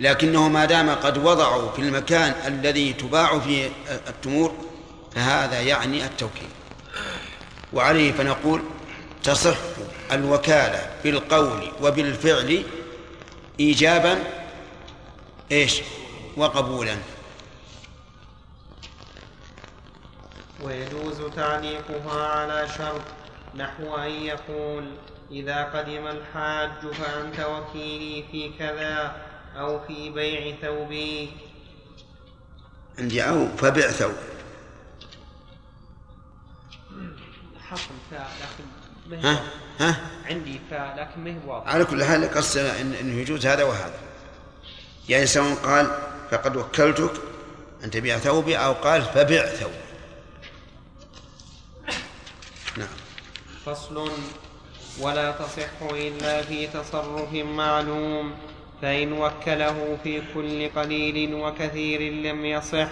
لكنه ما دام قد وضعوا في المكان الذي تباع فيه التمور فهذا يعني التوكيل. وعليه فنقول تصح الوكالة بالقول وبالفعل إيجابا إيش؟ وقبولا. ويجوز تعليقها على شرط نحو أن يقول إذا قدم الحاج فأنت وكيلي في كذا أو في بيع ثوبي. عندي أو فبع ثوب. حصل فاء لكن ها؟ ها؟ عندي فاء لكن ما هي واضحة. على كل حال قصنا إن انه يجوز هذا وهذا. يعني سواء قال فقد وكلتك أن تبيع ثوبي أو قال فبع ثوبي فصل ولا تصح إلا في تصرف معلوم فإن وكله في كل قليل وكثير لم يصح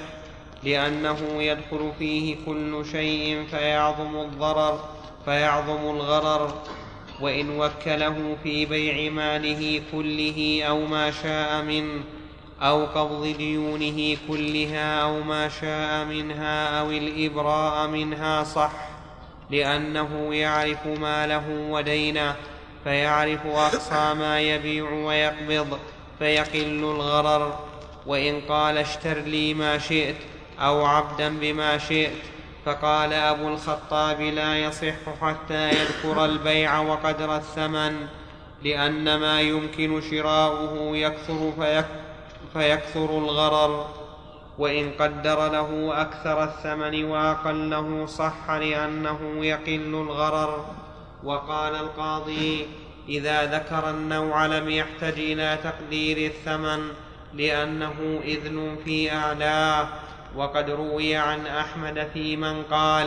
لأنه يدخل فيه كل شيء فيعظم الضرر فيعظم الغرر. وإن وكله في بيع ماله كله أو ما شاء منه أو قبض ديونه كلها أو ما شاء منها أو الإبراء منها صح. لأنه يعرف ماله ودينه فيعرف أقصى ما يبيع ويقبض فيقل الغرر وإن قال اشتر لي ما شئت أو عبدا بما شئت فقال أبو الخطاب لا يصح حتى يذكر البيع وقدر الثمن لأن ما يمكن شراؤه يكثر فيك فيكثر الغرر. وإن قدر له أكثر الثمن وأقله صح لأنه يقل الغرر. وقال القاضي إذا ذكر النوع لم يحتج إلى تقدير الثمن لأنه إذن في أعلاه. وقد روي عن أحمد في من قال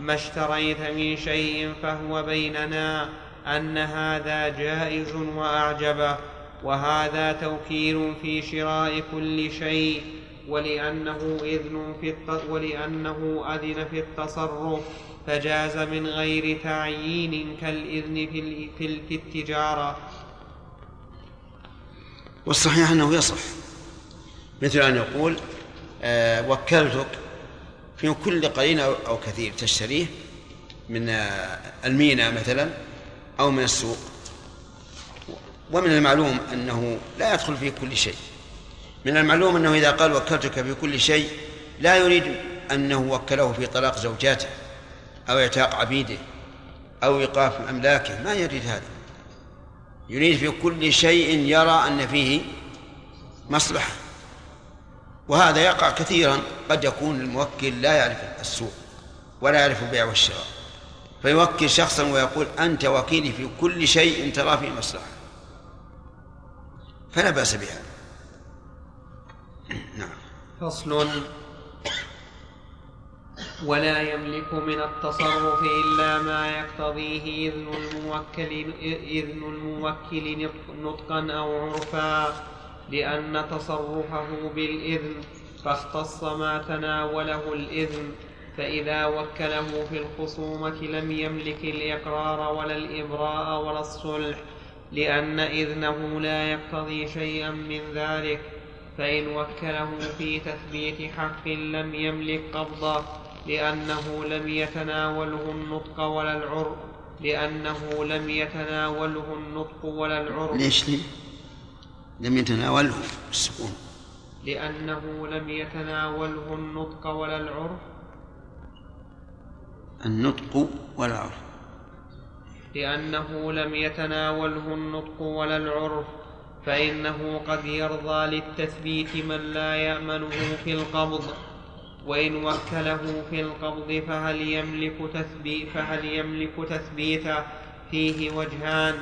ما اشتريت من شيء فهو بيننا أن هذا جائز وأعجبه وهذا توكيل في شراء كل شيء. ولأنه إذن في ولأنه أذن في التصرف فجاز من غير تعيين كالإذن في, في, التجارة. والصحيح أنه يصح. مثل أن يقول آه وكلتك في كل قليل أو كثير تشتريه من آه المينا مثلا أو من السوق. ومن المعلوم أنه لا يدخل في كل شيء. من المعلوم أنه إذا قال وكلتك في كل شيء لا يريد أنه وكله في طلاق زوجاته أو إعتاق عبيده أو إيقاف أملاكه ما يريد هذا. يريد في كل شيء يرى أن فيه مصلحة. وهذا يقع كثيرا قد يكون الموكل لا يعرف السوق ولا يعرف البيع والشراء. فيوكل شخصا ويقول أنت وكيلي في كل شيء ترى فيه مصلحة. فلا بأس بهذا. فصل ولا يملك من التصرف إلا ما يقتضيه إذن الموكل, إذن الموكل نطقا أو عرفا لأن تصرفه بالإذن فاختص ما تناوله الإذن فإذا وكله في الخصومة لم يملك الإقرار ولا الإبراء ولا الصلح لأن إذنه لا يقتضي شيئا من ذلك. فإن وكله في تثبيت حق لم يملك قبضه لأنه لم يتناوله النطق ولا العرف لأنه لم يتناوله النطق ولا العرف ليش لي؟ لم يتناوله السكون لأنه لم يتناوله النطق ولا العرف النطق ولا العرف لأنه لم يتناوله النطق ولا العرف فإنه قد يرضى للتثبيت من لا يأمنه في القبض وإن وكله في القبض فهل يملك تثبيت فهل يملك تثبيته فيه وجهان.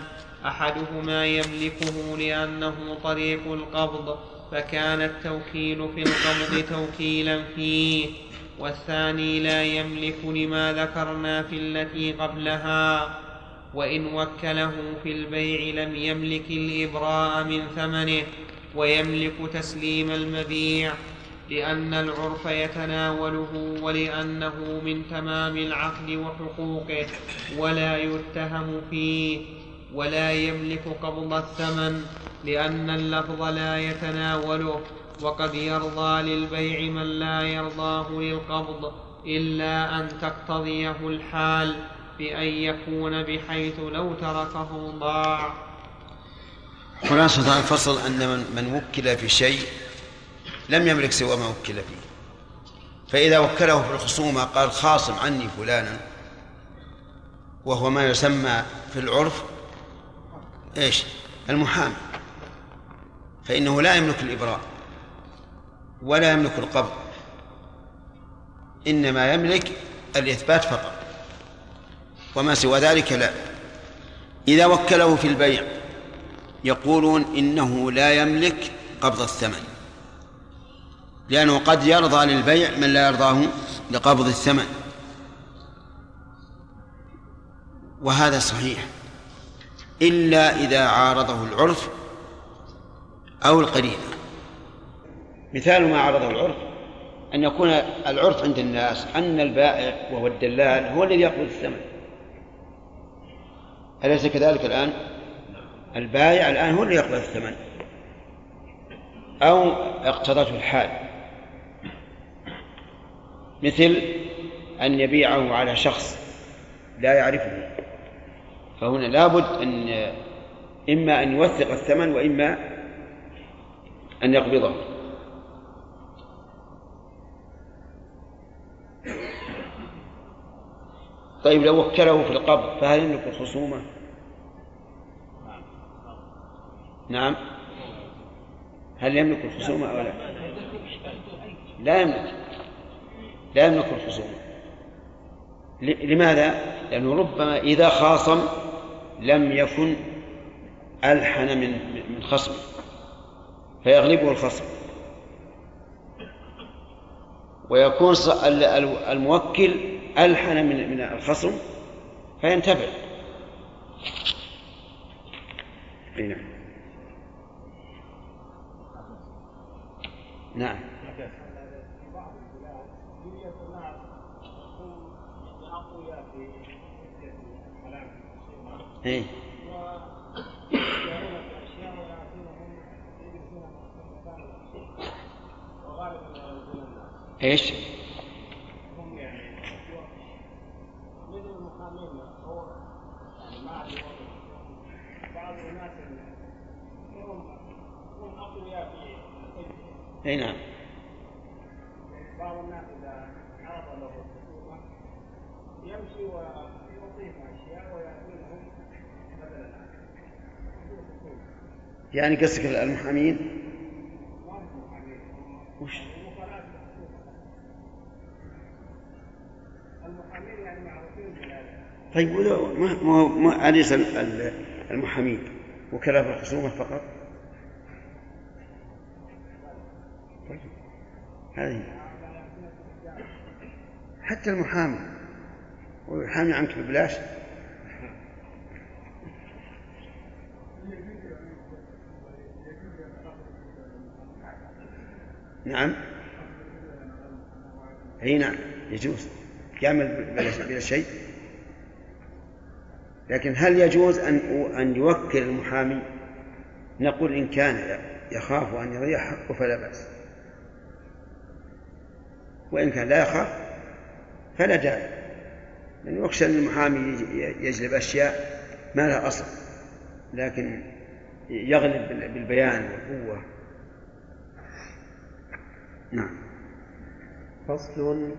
أحدهما يملكه لأنه طريق القبض فكان التوكيل في القبض توكيلا فيه. والثاني لا يملك لما ذكرنا في التي قبلها. وإن وكله في البيع لم يملك الإبراء من ثمنه ويملك تسليم المبيع لأن العرف يتناوله ولأنه من تمام العقد وحقوقه ولا يتهم فيه ولا يملك قبض الثمن لأن اللفظ لا يتناوله وقد يرضى للبيع من لا يرضاه للقبض إلا أن تقتضيه الحال. بأن يكون بحيث لو تركه ضاع خلاصة الفصل أن من, من وكل في شيء لم يملك سوى ما وكل فيه. فإذا وكله في الخصومة قال خاصم عني فلانا وهو ما يسمى في العرف إيش؟ المحامي فإنه لا يملك الإبراء ولا يملك القبض إنما يملك الإثبات فقط. وما سوى ذلك لا. إذا وكله في البيع يقولون إنه لا يملك قبض الثمن. لأنه قد يرضى للبيع من لا يرضاه لقبض الثمن. وهذا صحيح. إلا إذا عارضه العرف أو القرينة. مثال ما عارضه العرف أن يكون العرف عند الناس أن البائع وهو الدلال هو الذي يقبض الثمن. أليس كذلك الآن؟ البائع الآن هو الذي يقبض الثمن أو اقتضته الحال مثل أن يبيعه على شخص لا يعرفه فهنا لابد أن إما أن يوثق الثمن وإما أن يقبضه طيب لو وكله في القبض فهل يملك الخصومة؟ نعم. هل يملك الخصومة أو لا؟ لا يملك. لا يملك الخصومة لماذا؟ لأنه ربما إذا خاصم لم يكن ألحن من من خصم فيغلبه الخصم. ويكون الموكل ألحن من من الخصم فينتفع. نعم. نعم إيه إيش؟ هم يعني مثل المحامين هو يعني ما بعض الناس هم هم اقوياء في اي نعم بعض الناس اذا عرض له الخصومه يمشي ويعطيهم اشياء وياتونهم بدلا يعني قصدك المحامين؟ وش؟ طيب ما ما ما أليس المحامين وكلاء الخصومة فقط؟ هذه. حتى المحامي. ويحامي عنك ببلاش نعم. أي نعم. يجوز. يعمل بلا شيء. لكن هل يجوز أن أن يوكل المحامي؟ نقول إن كان يخاف أن يضيع حقه فلا بأس. وإن كان لا يخاف فلا داعي. لأنه يخشى أن المحامي يجلب أشياء ما لها أصل لكن يغلب بالبيان والقوة. نعم. فصل.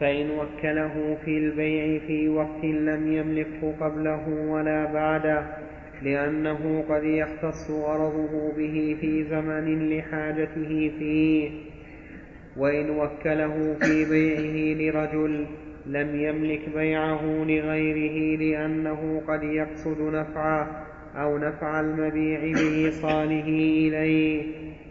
فإن وكله في البيع في وقت لم يملكه قبله ولا بعده لأنه قد يختص غرضه به في زمن لحاجته فيه. وإن وكله في بيعه لرجل لم يملك بيعه لغيره لأنه قد يقصد نفعه أو نفع المبيع بإيصاله إليه.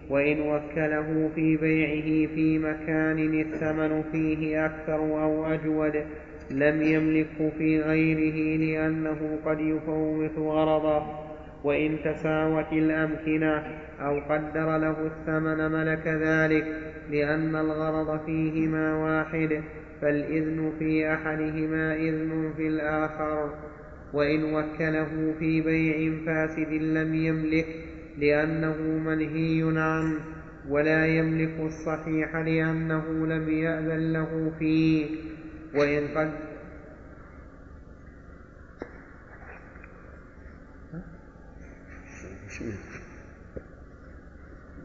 وإن وكله في بيعه في مكان الثمن فيه أكثر أو أجود لم يملكه في غيره لأنه قد يفوت غرضه. وإن تساوت الأمكنة أو قدر له الثمن ملك ذلك لأن الغرض فيهما واحد فالإذن في أحدهما إذن في الآخر. وإن وكله في بيع فاسد لم يملك لأنه منهي عنه ولا يملك الصحيح لأنه لم يأذن له فيه. وإن قد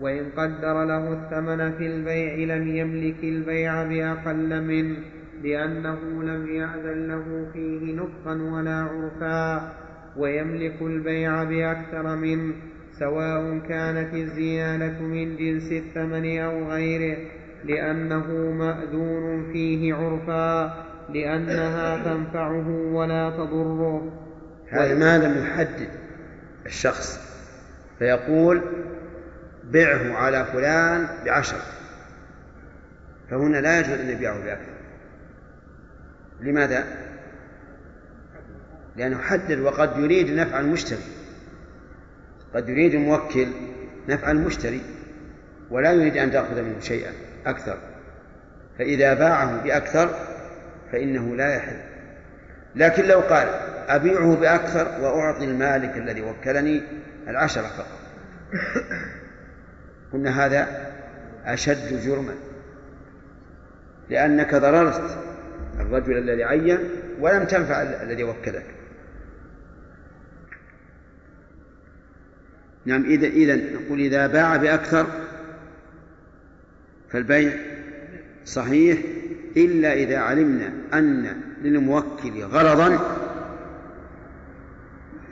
وإن قدر له الثمن في البيع لم يملك البيع بأقل منه لأنه لم يأذن له فيه نطقا ولا عرفا ويملك البيع بأكثر منه سواء كانت الزيادة من جنس الثمن أو غيره لأنه مأذون فيه عرفا لأنها تنفعه ولا تضره. هذا ما لم يحدد الشخص. فيقول بعه على فلان بعشر. فهنا لا يجوز أن يبيعه بأكثر. لماذا؟ لأنه حدد وقد يريد نفع المشتري. قد يريد الموكل نفع المشتري ولا يريد أن تأخذ منه شيئا أكثر. فإذا باعه بأكثر فإنه لا يحل. لكن لو قال أبيعه بأكثر وأعطي المالك الذي وكلني العشرة فقط. قلنا هذا أشد جرما لأنك ضررت الرجل الذي عين ولم تنفع الذي وكلك. نعم إذا إذا نقول إذا باع بأكثر فالبيع صحيح إلا إذا علمنا أن للموكل غرضا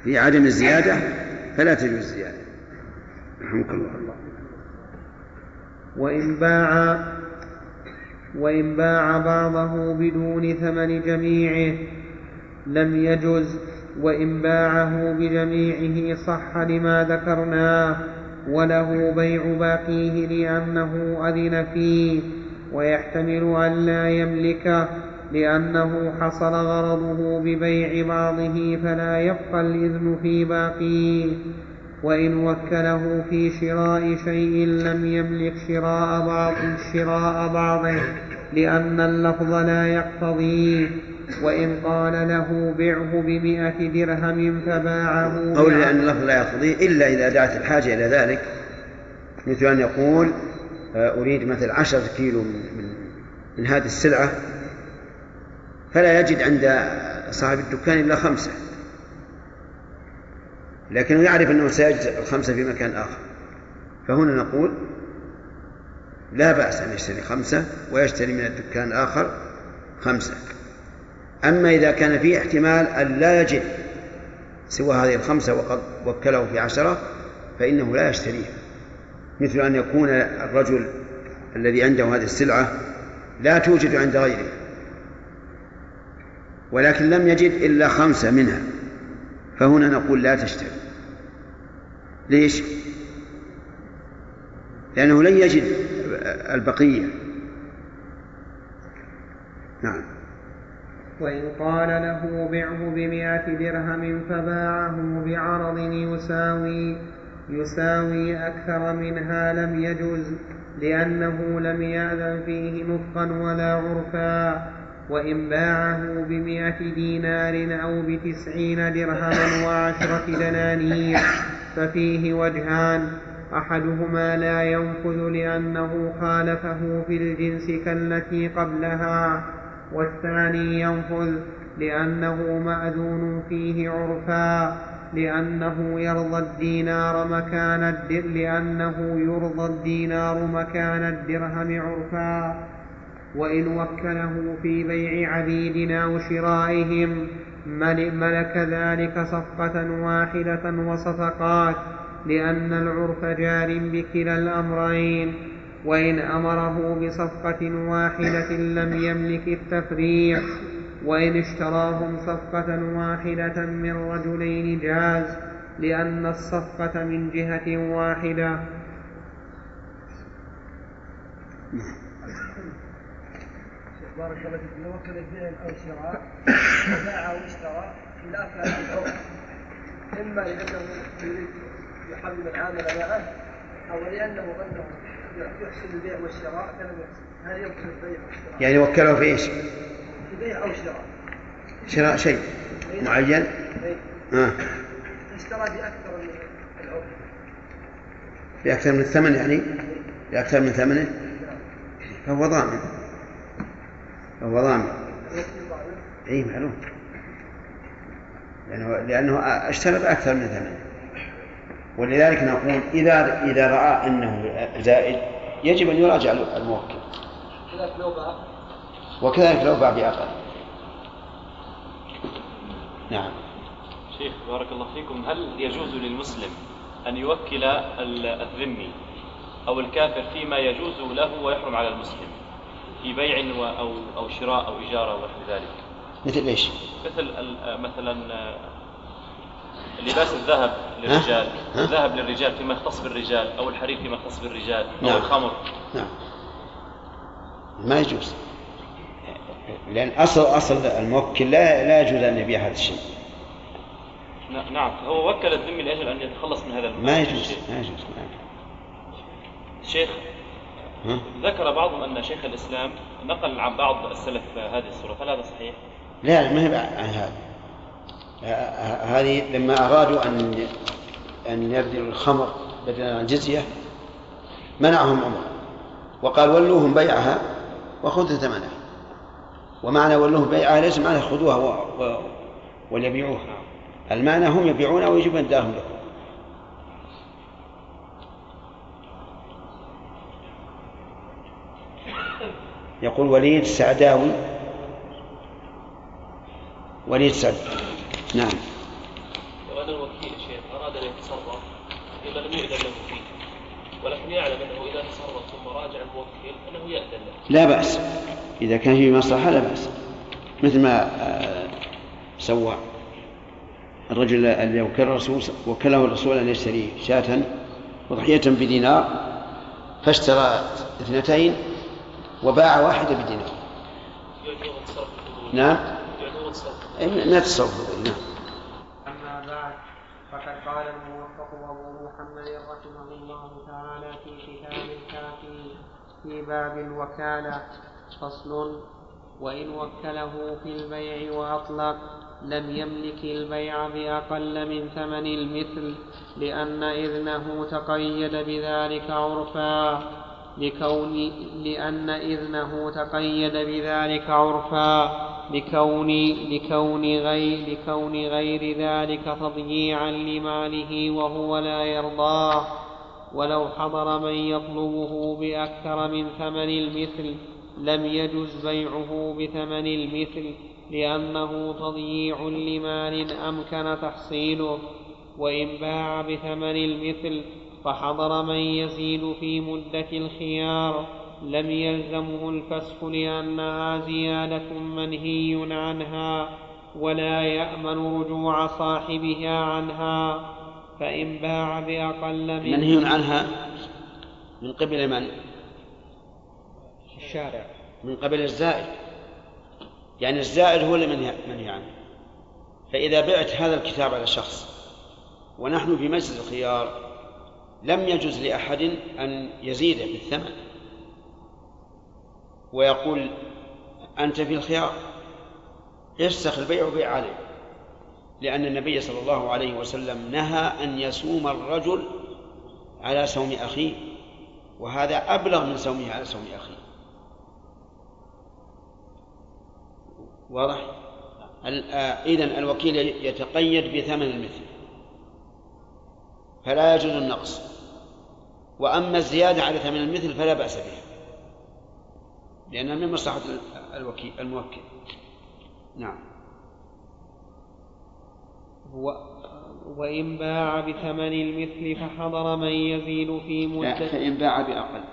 في عدم الزيادة. فلا تجوز الزيادة رحمك الله. وإن باع وإن باع بعضه بدون ثمن جميعه لم يجز وإن باعه بجميعه صح لما ذكرناه وله بيع باقيه لأنه أذن فيه ويحتمل أن لا يملكه لأنه حصل غرضه ببيع بعضه فلا يبقى الإذن في باقيه وإن وكله في شراء شيء لم يملك شراء بعض شراء بعضه لأن اللفظ لا يقتضيه وإن قال له بعه بمئة درهم فباعه قول لأن اللفظ لا يقتضيه إلا إذا دعت الحاجة إلى ذلك مثل أن يقول آه، أريد مثل عشرة كيلو من, من هذه السلعة فلا يجد عند صاحب الدكان إلا خمسة. لكنه يعرف أنه سيجد الخمسة في مكان آخر. فهنا نقول لا بأس أن يشتري خمسة ويشتري من الدكان الآخر خمسة. أما إذا كان فيه احتمال أن لا يجد سوى هذه الخمسة وقد وكله في عشرة فإنه لا يشتريها. مثل أن يكون الرجل الذي عنده هذه السلعة لا توجد عند غيره. ولكن لم يجد إلا خمسة منها. فهنا نقول لا تشتري. ليش؟ لأنه لن يجد البقية. نعم. وإن قال له بعه بمائة درهم فباعه بعرض يساوي يساوي أكثر منها لم يجز لأنه لم يأذن فيه نطقا ولا عرفا. وإن باعه بمائة دينار أو بتسعين درهما وعشرة دنانير ففيه وجهان. أحدهما لا ينفذ لأنه خالفه في الجنس كالتي قبلها والثاني ينفذ لأنه مأذون فيه عرفا لأنه يرضى الدينار مكان الدر لأنه يرضى الدينار مكان الدرهم عرفا. وإن وكله في بيع عبيد أو شرائهم ملك ذلك صفقة واحدة وصفقات لأن العرف جار بكلا الأمرين. وإن أمره بصفقة واحدة لم يملك التفريع وإن اشتراهم صفقة واحدة من رجلين جاز لأن الصفقة من جهة واحدة. بارك الله فيك بيع أو شراء وباع أو اشترى خلاف العرف إما لأنه يريد يحرم العامل معه أو لأنه ظنه يحسن البيع والشراء فلم يحسن. هل يمكن البيع والشراء؟ يعني وكله في إيش؟ في بيع أو شراء شراء شيء معين؟ إيه. آه. اشترى بأكثر من العرف بأكثر من الثمن يعني؟ بأكثر من ثمنه؟ فهو ضامن. فهو ضامن اي معلوم. لأنه, لأنه اشترى بأكثر من ثمنه ولذلك نقول إذا إذا رأى أنه زائد يجب أن يراجع الموكل. وكذلك لو باع بأقل. نعم. شيخ بارك الله فيكم. هل يجوز للمسلم أن يوكل ال- الذمي أو الكافر فيما يجوز له ويحرم على المسلم؟ في بيع أو أو شراء أو إجارة ونحو ذلك مثل إيش؟ مثل مثلا لباس الذهب للرجال ها؟ الذهب للرجال فيما يختص بالرجال أو الحرير فيما يختص بالرجال أو نعم. الخمر نعم ما يجوز لأن أصل أصل الموكل لا لا يجوز أن يبيع هذا الشيء نعم هو وكل الذمي لأجل أن يتخلص من هذا الم- ما يجوز. ما يجوز يجوز شيخ؟ ذكر بعضهم أن شيخ الإسلام نقل عن بعض السلف هذه الصورة هل هذا صحيح؟ لا ما هي عن هذا. هذه لما أرادوا أن أن يبذلوا الخمر بدلا عن جزية منعهم عمر. وقال ولوهم بيعها وخذوا ثمنها. ومعنى ولوهم بيعها ليس معنى خذوها. وليبيعوها. المعنى هم يبيعونها ويجب أن دارهم لكم يقول وليد السعداوي وليد سعد. نعم. أن الوكيل شيخ أراد أن يتصرف إلا لم يؤذن له فيه. ولكن يعلم أنه إذا تصرف ثم راجع الموكل أنه يأذن له. لا بأس. إذا كان فيه مصلحة لا بأس. مثل ما آه، سوى الرجل الذي وكل الرسول وكله الرسول أن يشتري شاة وضحية بدينار فاشترى اثنتين وباع واحدة بدينار. نعم. يعتبر تصرف أي لا تصرف نعم. أما بعد فقد قال الموفق أبو محمد رحمه الله تعالى في كتاب الكافي في باب الوكالة فصل وإن وكله في البيع وأطلق لم يملك البيع بأقل من ثمن المثل لأن إذنه تقيد بذلك عرفا. لكون لأن إذنه تقيد بذلك عرفا لكون لكون غير لكون غير ذلك تضييعا لماله وهو لا يرضاه. ولو حضر من يطلبه بأكثر من ثمن المثل لم يجز بيعه بثمن المثل لأنه تضييع لمال أمكن تحصيله. وإن باع بثمن المثل فحضر من يزيد في مدة الخيار لم يلزمه الفسخ لأنها زيادة منهي عنها ولا يأمن رجوع صاحبها عنها فإن باع بأقل من منهي عنها؟ من قبل من؟ الشارع. من قبل الزائد. يعني الزائد هو اللي منهي عنه. فإذا بعت هذا الكتاب على شخص ونحن في مجلس الخيار لم يجوز لأحد أن يزيد بالثمن. ويقول أنت في الخيار. يفسخ البيع وبيع عليه لأن النبي صلى الله عليه وسلم نهى أن يصوم الرجل على صوم أخيه وهذا أبلغ من صومه على صوم أخيه. واضح؟ إذن الوكيل يتقيد بثمن المثل فلا يجوز النقص. وأما الزيادة على ثمن المثل فلا بأس بها. لأنها من مصلحة الوكيل الموكل. نعم. وإن باع بثمن المثل فحضر من يزيد في مدة فإن باع بأقل.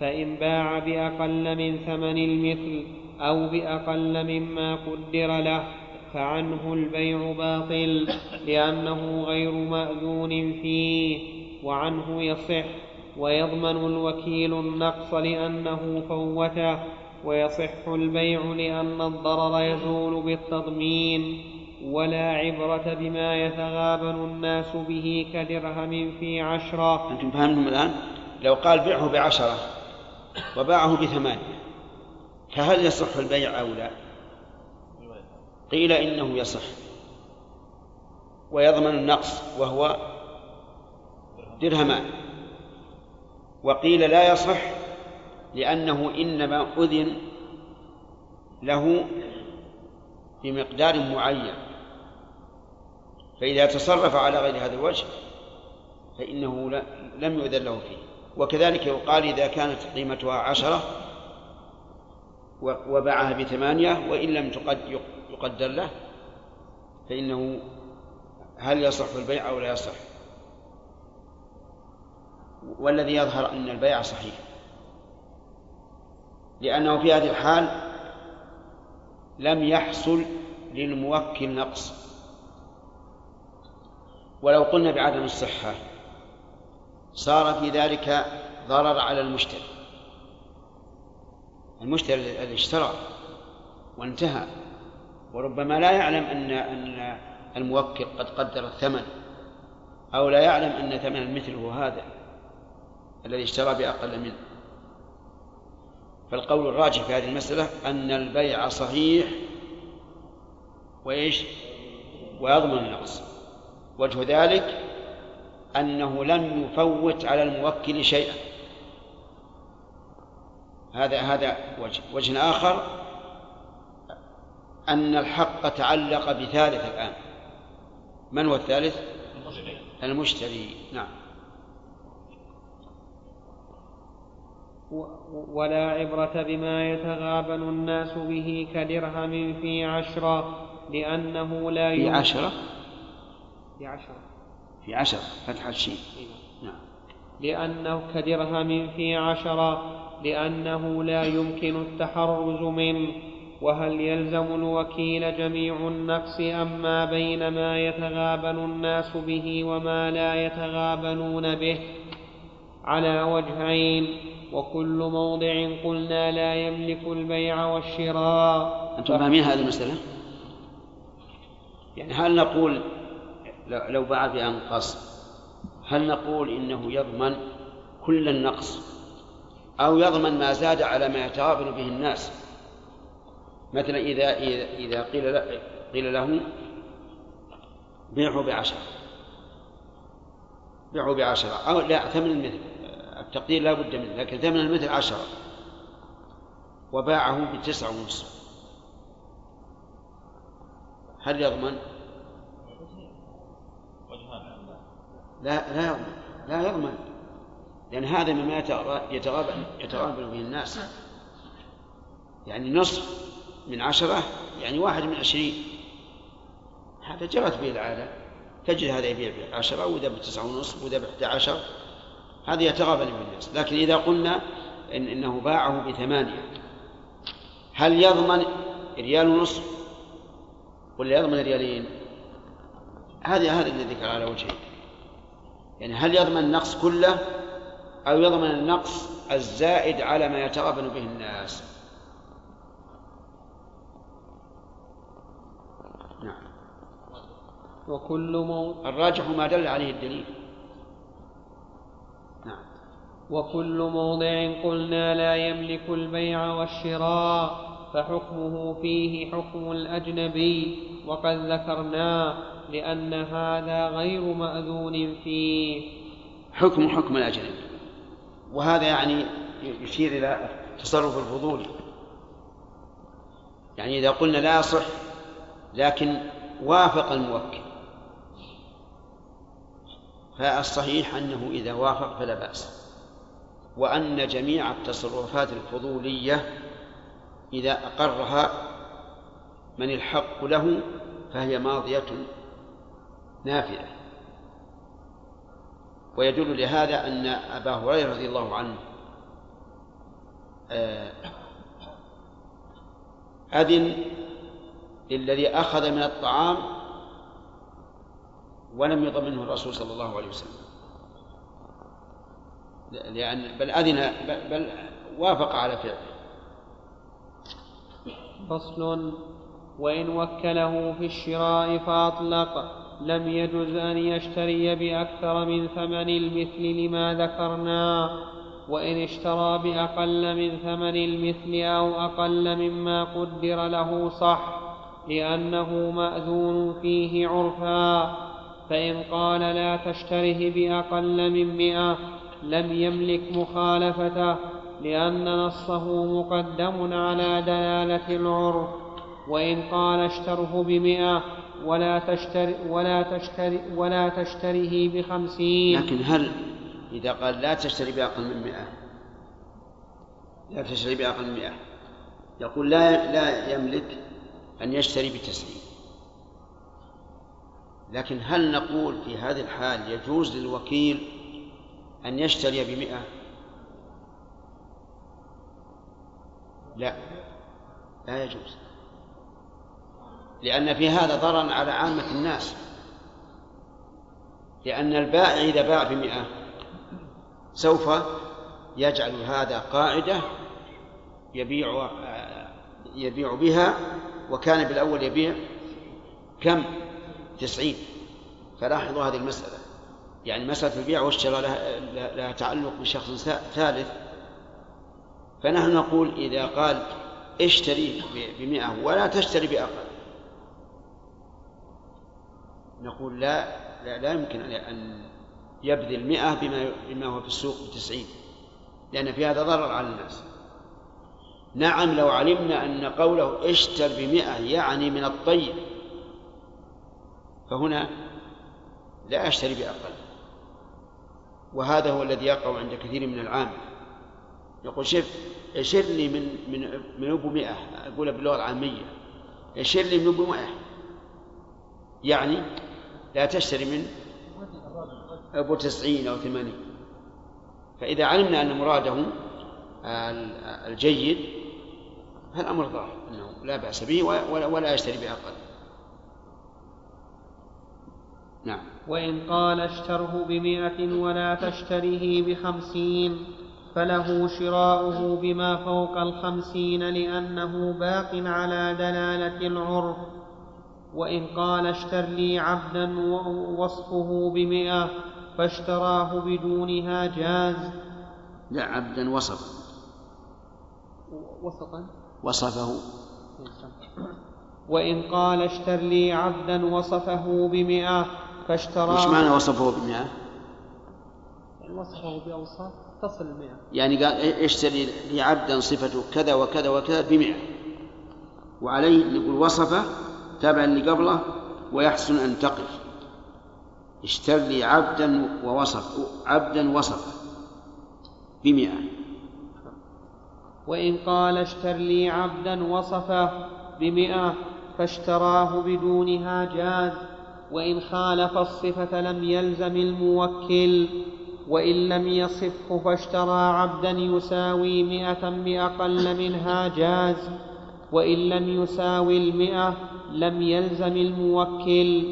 فإن باع بأقل من ثمن المثل أو بأقل مما قدر له فعنه البيع باطل لأنه غير مأذون فيه وعنه يصح. ويضمن الوكيل النقص لأنه فوته ويصح البيع لأن الضرر يزول بالتضمين ولا عبرة بما يتغابن الناس به كدرهم في عشرة. أنتم فهمتم الآن؟ لو قال بعه بعشرة وباعه بثمانية فهل يصح البيع أو لا؟ قيل إنه يصح. ويضمن النقص وهو درهمان. وقيل لا يصح لأنه إنما أذن له بمقدار معين. فإذا تصرف على غير هذا الوجه فإنه لم يؤذن له فيه. وكذلك يقال إذا كانت قيمتها عشرة وباعها بثمانية وإن لم يقدر له فإنه هل يصح البيع أو لا يصح؟ والذي يظهر أن البيع صحيح. لأنه في هذه الحال لم يحصل للموكل نقص. ولو قلنا بعدم الصحة صار في ذلك ضرر على المشتري. المشتري الذي اشترى وانتهى. وربما لا يعلم أن أن الموكل قد قدر الثمن أو لا يعلم أن ثمن المثل هو هذا. الذي اشترى بأقل منه. فالقول الراجح في هذه المسألة أن البيع صحيح وإيش؟ ويضمن النقص. وجه ذلك أنه لم يفوت على الموكل شيئا. هذا هذا وجه. وجه آخر أن الحق تعلق بثالث الآن. من هو الثالث؟ المشتري. نعم. ولا عبرة بما يتغابن الناس به كدرهم في عشرة لأنه لا في عشرة؟ في عشرة. في عشرة فتح الشين. نعم. لأنه كدرهم في عشرة لأنه لا يمكن التحرز منه. وهل يلزم الوكيل جميع النقص أم ما بين ما يتغابن الناس به وما لا يتغابنون به؟ على وجهين. وكل موضع قلنا لا يملك البيع والشراء. أنتم فاهمين هذه المسألة؟ يعني هل نقول لو باع بأنقص هل نقول إنه يضمن كل النقص؟ أو يضمن ما زاد على ما يتغابن به الناس؟ مثلا إذا إذا قيل قيل له بيعه بعشرة. بيعه بعشرة. أو لا ثمن المثل التقدير لا بد منه لكن ثمن المثل عشرة. وباعه بتسعة ونصف. هل يضمن؟ لا لا يضمن لا يضمن. لأن هذا مما يتغابن يتغابن به الناس. يعني نصف من عشرة يعني واحد من عشرين. هذا جرت به العادة. تجد هذا يبيع بعشرة وذا بتسعة ونصف بإحدى عشر. هذا يتغابن بالناس لكن إذا قلنا إن إنه باعه بثمانية هل يضمن ريال ونصف؟ ولا يضمن ريالين. هذا هذا الذي ذكر على وجهه. يعني هل يضمن النقص كله أو يضمن النقص الزائد على ما يتغابن به الناس؟ نعم. وكل مو... الراجح ما دل عليه الدليل. وكل موضع قلنا لا يملك البيع والشراء فحكمه فيه حكم الأجنبي وقد ذكرنا لأن هذا غير مأذون فيه. حكم حكم الأجنبي. وهذا يعني يشير إلى تصرف الفضول. يعني إذا قلنا لا يصح لكن وافق الموكل. فالصحيح أنه إذا وافق فلا بأس. وأن جميع التصرفات الفضولية إذا أقرها من الحق له فهي ماضية نافذة ويدل لهذا أن أبا هريرة رضي الله عنه آه، أذن للذي أخذ من الطعام ولم يضمنه الرسول صلى الله عليه وسلم. لأن بل أذن بل وافق على فعله. فصل. وإن وكله في الشراء فأطلق لم يجز أن يشتري بأكثر من ثمن المثل لما ذكرنا. وإن اشترى بأقل من ثمن المثل أو أقل مما قدر له صح لأنه مأذون فيه عرفا. فإن قال لا تشتره بأقل من مئة لم يملك مخالفته لأن نصه مقدم على دلالة العرف وإن قال اشتره بمئة ولا تشتري ولا تشتري ولا تشتره بخمسين. لكن هل إذا قال لا تشتري بأقل من مئة؟ لا تشتري بأقل من مئة. يقول لا لا يملك أن يشتري بتسعين. لكن هل نقول في هذه الحال يجوز للوكيل أن يشتري بمئة؟ لا لا يجوز. لأن في هذا ضررا على عامة الناس. لأن البائع إذا باع بمئة سوف يجعل هذا قاعدة يبيع يبيع بها وكان بالأول يبيع كم؟ تسعين. فلاحظوا هذه المسألة. يعني مسألة البيع والشراء لها, لها تعلق بشخص ثالث فنحن نقول إذا قال اشتري بمئة ولا تشتري بأقل. نقول لا لا, لا يمكن أن يبذل مئة بما, بما هو في السوق بتسعين لأن في هذا ضرر على الناس. نعم لو علمنا أن قوله اشتر بمئة يعني من الطيب فهنا لا أشتري بأقل. وهذا هو الذي يقع عند كثير من العامة. يقول شف اشر لي من من من أبو 100 اقولها باللغة العاميه اشر لي من أبو 100 يعني لا تشتري من أبو 90 أو 80 فإذا علمنا أن مراده الجيد فالأمر ظاهر أنه لا بأس به ولا, يشتري باقل نعم. وإن قال اشتره بمائة ولا تشتريه بخمسين فله شراؤه بما فوق الخمسين لأنه باق على دلالة العرف. وإن قال اشتر لي عبدا ووصفه بمئة فاشتراه بدونها جاز. لا عبدا وصف. وسطا وصفه. وإن قال اشتر لي عبدا وصفه بمئة فاشتراه وش معنى وصفه بمئة؟ يعني وصفه بأوصاف تصل المئة يعني قال اشتري لي عبدا صفته كذا وكذا وكذا بمئة. وعليه نقول وصفة تابعا لقبله ويحسن أن تقف اشتر لي عبدا ووصف عبدا وصف بمئة. وإن قال اشتر لي عبدا وصفه بمئة فاشتراه بدونها جاز. وإن خالف الصفة لم يلزم الموكل وإن لم يصفه فاشترى عبدا يساوي مئة بأقل منها جاز وإن لم يساوي المئة لم يلزم الموكل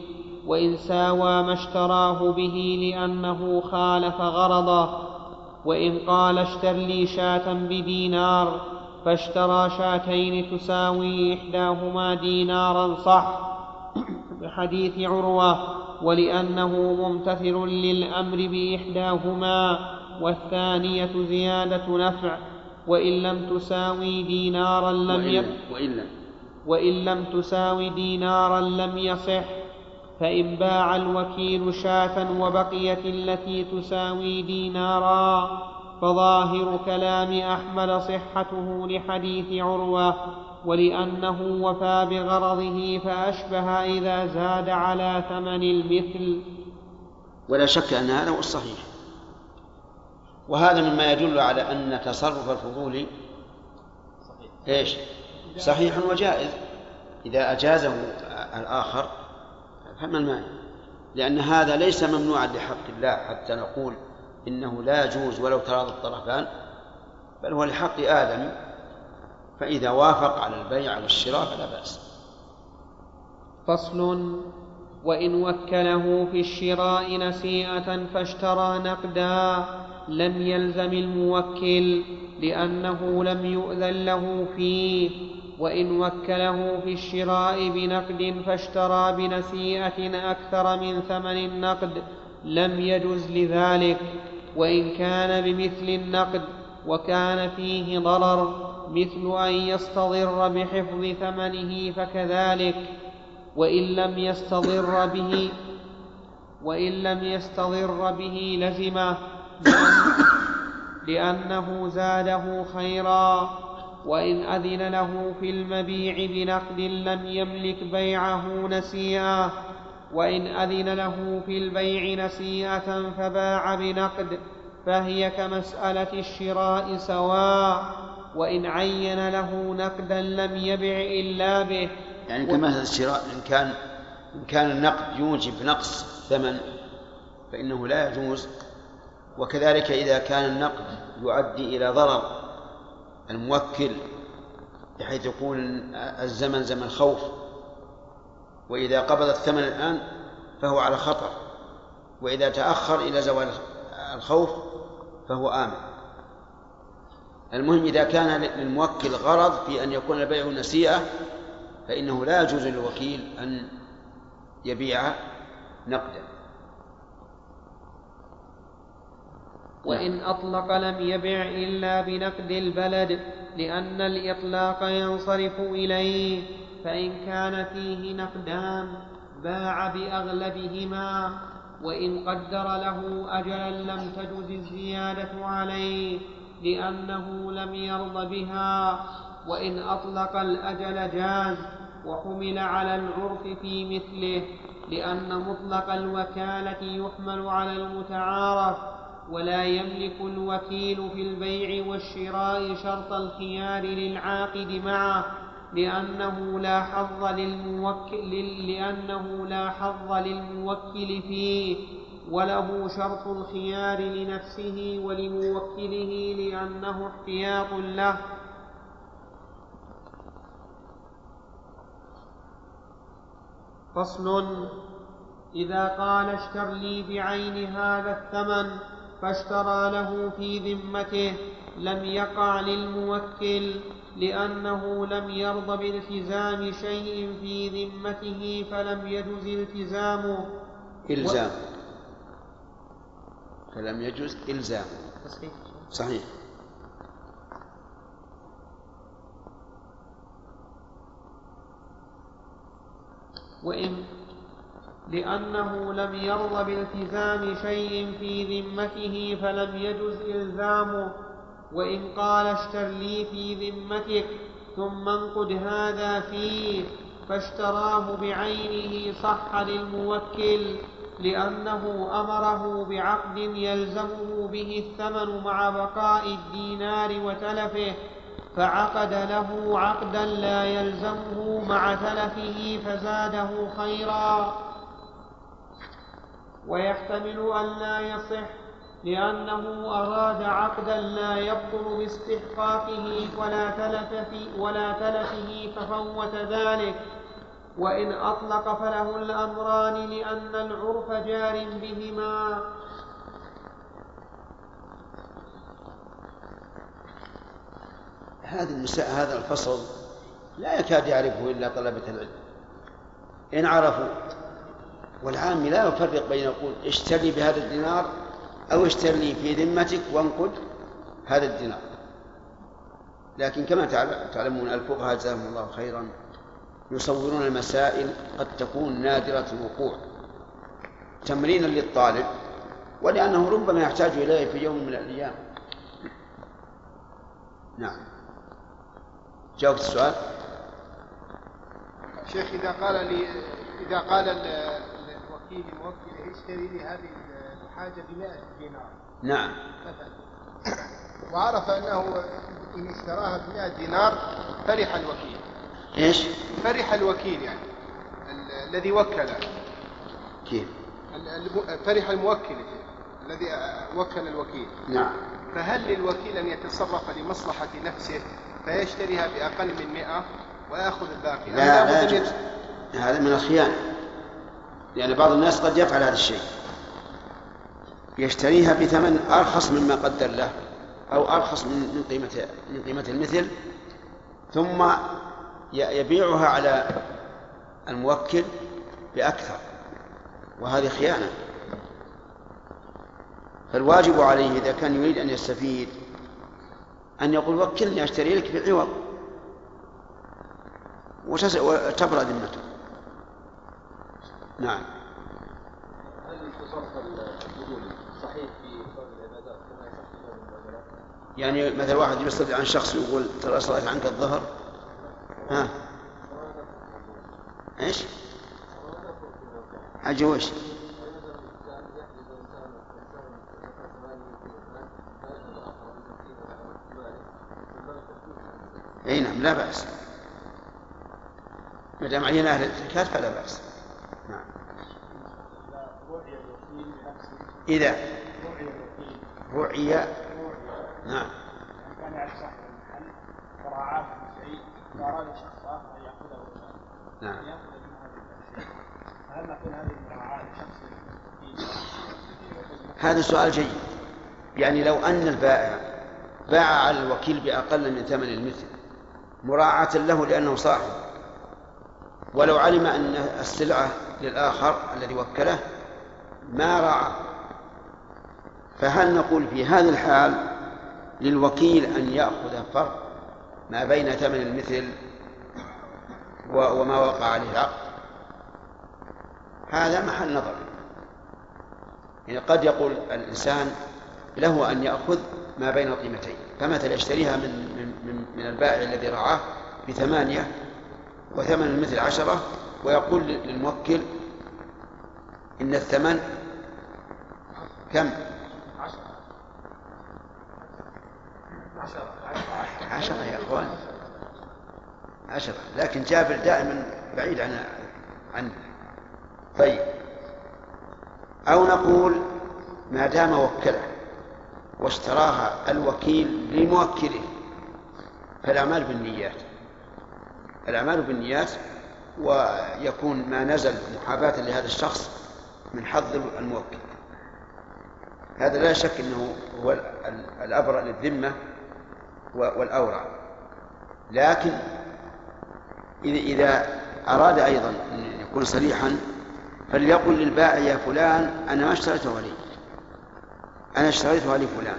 وإن ساوى ما اشتراه به لأنه خالف غرضه وإن قال اشتر لي شاة بدينار فاشترى شاتين تساوي إحداهما دينارا صح. بحديث عروة ولأنه ممتثل للأمر بإحداهما والثانية زيادة نفع وإن لم تساوي دينارا لم وإن ي... لم وإن لم وإن لم تساوي دينارا لم يصح فإن باع الوكيل شاة وبقيت التي تساوي دينارا فظاهر كلام أحمد صحته لحديث عروة ولأنه وفى بغرضه فأشبه إذا زاد على ثمن المثل ولا شك أن هذا هو الصحيح وهذا مما يدل على أن تصرف الفضول إيش؟ صحيح وجائز إذا أجازه الآخر فما المانع؟ لأن هذا ليس ممنوعا لحق الله حتى نقول إنه لا يجوز ولو تراضى الطرفان بل هو لحق آدم فإذا وافق على البيع والشراء فلا بأس. فصل وإن وكله في الشراء نسيئة فاشترى نقدا لم يلزم الموكل لأنه لم يؤذن له فيه. وإن وكله في الشراء بنقد فاشترى بنسيئة أكثر من ثمن النقد لم يجز لذلك. وإن كان بمثل النقد وكان فيه ضرر مثل أن يستضر بحفظ ثمنه فكذلك وإن لم يستضر به وإن لم يستضر به لزمه لأنه زاده خيرا وإن أذن له في المبيع بنقد لم يملك بيعه نسيئا وإن أذن له في البيع نسيئة فباع بنقد فهي كمسألة الشراء سواء. وإن عين له نقدا لم يبع إلا به. يعني كمثل الشراء إن كان إن كان النقد يوجب نقص ثمن فإنه لا يجوز. وكذلك إذا كان النقد يؤدي إلى ضرر الموكل بحيث يكون الزمن زمن خوف. وإذا قبض الثمن الآن فهو على خطر وإذا تأخر إلى زوال الخوف فهو آمن. المهم إذا كان للموكل غرض في أن يكون البيع نسيئة فإنه لا يجوز للوكيل أن يبيع نقدا. وإن أطلق لم يبع إلا بنقد البلد لأن الإطلاق ينصرف إليه فإن كان فيه نقدان باع بأغلبهما وإن قدر له أجلا لم تجز الزيادة عليه. لأنه لم يرض بها وإن أطلق الأجل جاز وحمل على العرف في مثله لأن مطلق الوكالة يحمل على المتعارف ولا يملك الوكيل في البيع والشراء شرط الخيار للعاقد معه لأنه لا حظ للموكل لأنه لا حظ للموكل فيه. وله شرط الخيار لنفسه ولموكله لأنه احتياط له. فصل إذا قال اشتر لي بعين هذا الثمن فاشترى له في ذمته لم يقع للموكل لأنه لم يرض بالتزام شيء في ذمته فلم يجز التزامه. إلزام. فلم يجوز إلزام. صحيح صحيح. وإن لأنه لم يرض بالتزام شيء في ذمته فلم يجز إلزامه وإن قال اشتر لي في ذمتك ثم انقد هذا فيه فاشتراه بعينه صح للموكل. لأنه أمره بعقد يلزمه به الثمن مع بقاء الدينار وتلفه فعقد له عقدا لا يلزمه مع تلفه فزاده خيرا. ويحتمل أن لا يصح لأنه أراد عقدا لا يبطل باستحقاقه ولا تلف في ولا تلفه ففوت ذلك. وإن أطلق فله الأمران لأن العرف جار بهما. هذا المساء هذا الفصل لا يكاد يعرفه إلا طلبة العلم. إن عرفوا والعامي لا يفرق بين يقول اشتري بهذا الدينار أو اشتري في ذمتك وانقد هذا الدينار. لكن كما تعلمون الفقهاء جزاهم الله خيرا. يصورون المسائل قد تكون نادرة الوقوع. تمرينا للطالب ولأنه ربما يحتاج إليه في يوم من الأيام. نعم. جاوبت السؤال. شيخ إذا قال لي إذا قال الوكيل الموكل اشتري لي هذه الحاجة ب 100 دينار؟ نعم. مثلا. وعرف أنه إن اشتراها ب 100 دينار فرح الوكيل. إيش؟ فرح الوكيل يعني ال- الذي وكل. كيف؟ فرح الموكل الذي وكل الوكيل. نعم. فهل للوكيل أن يتصرف لمصلحة نفسه فيشتريها بأقل من 100 ويأخذ الباقي؟ لا لا يجوز هذا من الخيانة. لأن بعض الناس قد يفعل هذا الشيء. يشتريها بثمن أرخص مما قدر له أو أرخص من من قيمة من قيمة المثل ثم يبيعها على الموكل بأكثر وهذه خيانة. فالواجب عليه إذا كان يريد أن يستفيد أن يقول وكلني أشتري لك بعوض. وتبرأ ذمته. نعم. هل صحيح في صرف العبادات كما يصح في؟ يعني مثلا واحد يصطدع عن شخص ويقول ترى صليت عنك الظهر ها. إيش؟ أجل وش؟ إي نعم لا بأس. ما دام عين أهل الزكاة فلا بأس. نعم. إذا رعي نعم. كان يعرف صاحب واراد شخص آخر أن يأخذه نعم. هذا فهل نقول هذه المراعاه لشخص هذا سؤال جيد. يعني لو أن البائع باع على الوكيل بأقل من ثمن المثل مراعاة له لأنه صاحب. ولو علم أن السلعة للآخر الذي وكله ما راعى. فهل نقول في هذه الحال للوكيل أن يأخذ فرق؟ ما بين ثمن المثل وما وقع عليه العقد هذا محل نظر. يعني قد يقول الإنسان له أن يأخذ ما بين القيمتين. فمثلا يشتريها من من من, من البائع الذي رعاه بثمانية وثمن المثل عشرة ويقول للموكل إن الثمن كم؟ عشرة يا أخوان عشرة لكن جابر دائما بعيد عن عنه طيب. أو نقول ما دام وكله واشتراها الوكيل لموكله فالأعمال بالنيات الأعمال بالنيات ويكون ما نزل محاباة لهذا الشخص من حظ الموكل. هذا لا شك أنه هو ال- الأبرأ للذمة والأورع. لكن إذا أراد أيضا أن يكون صريحا فليقل للبائع يا فلان أنا ما اشتريتها لي أنا اشتريتها لفلان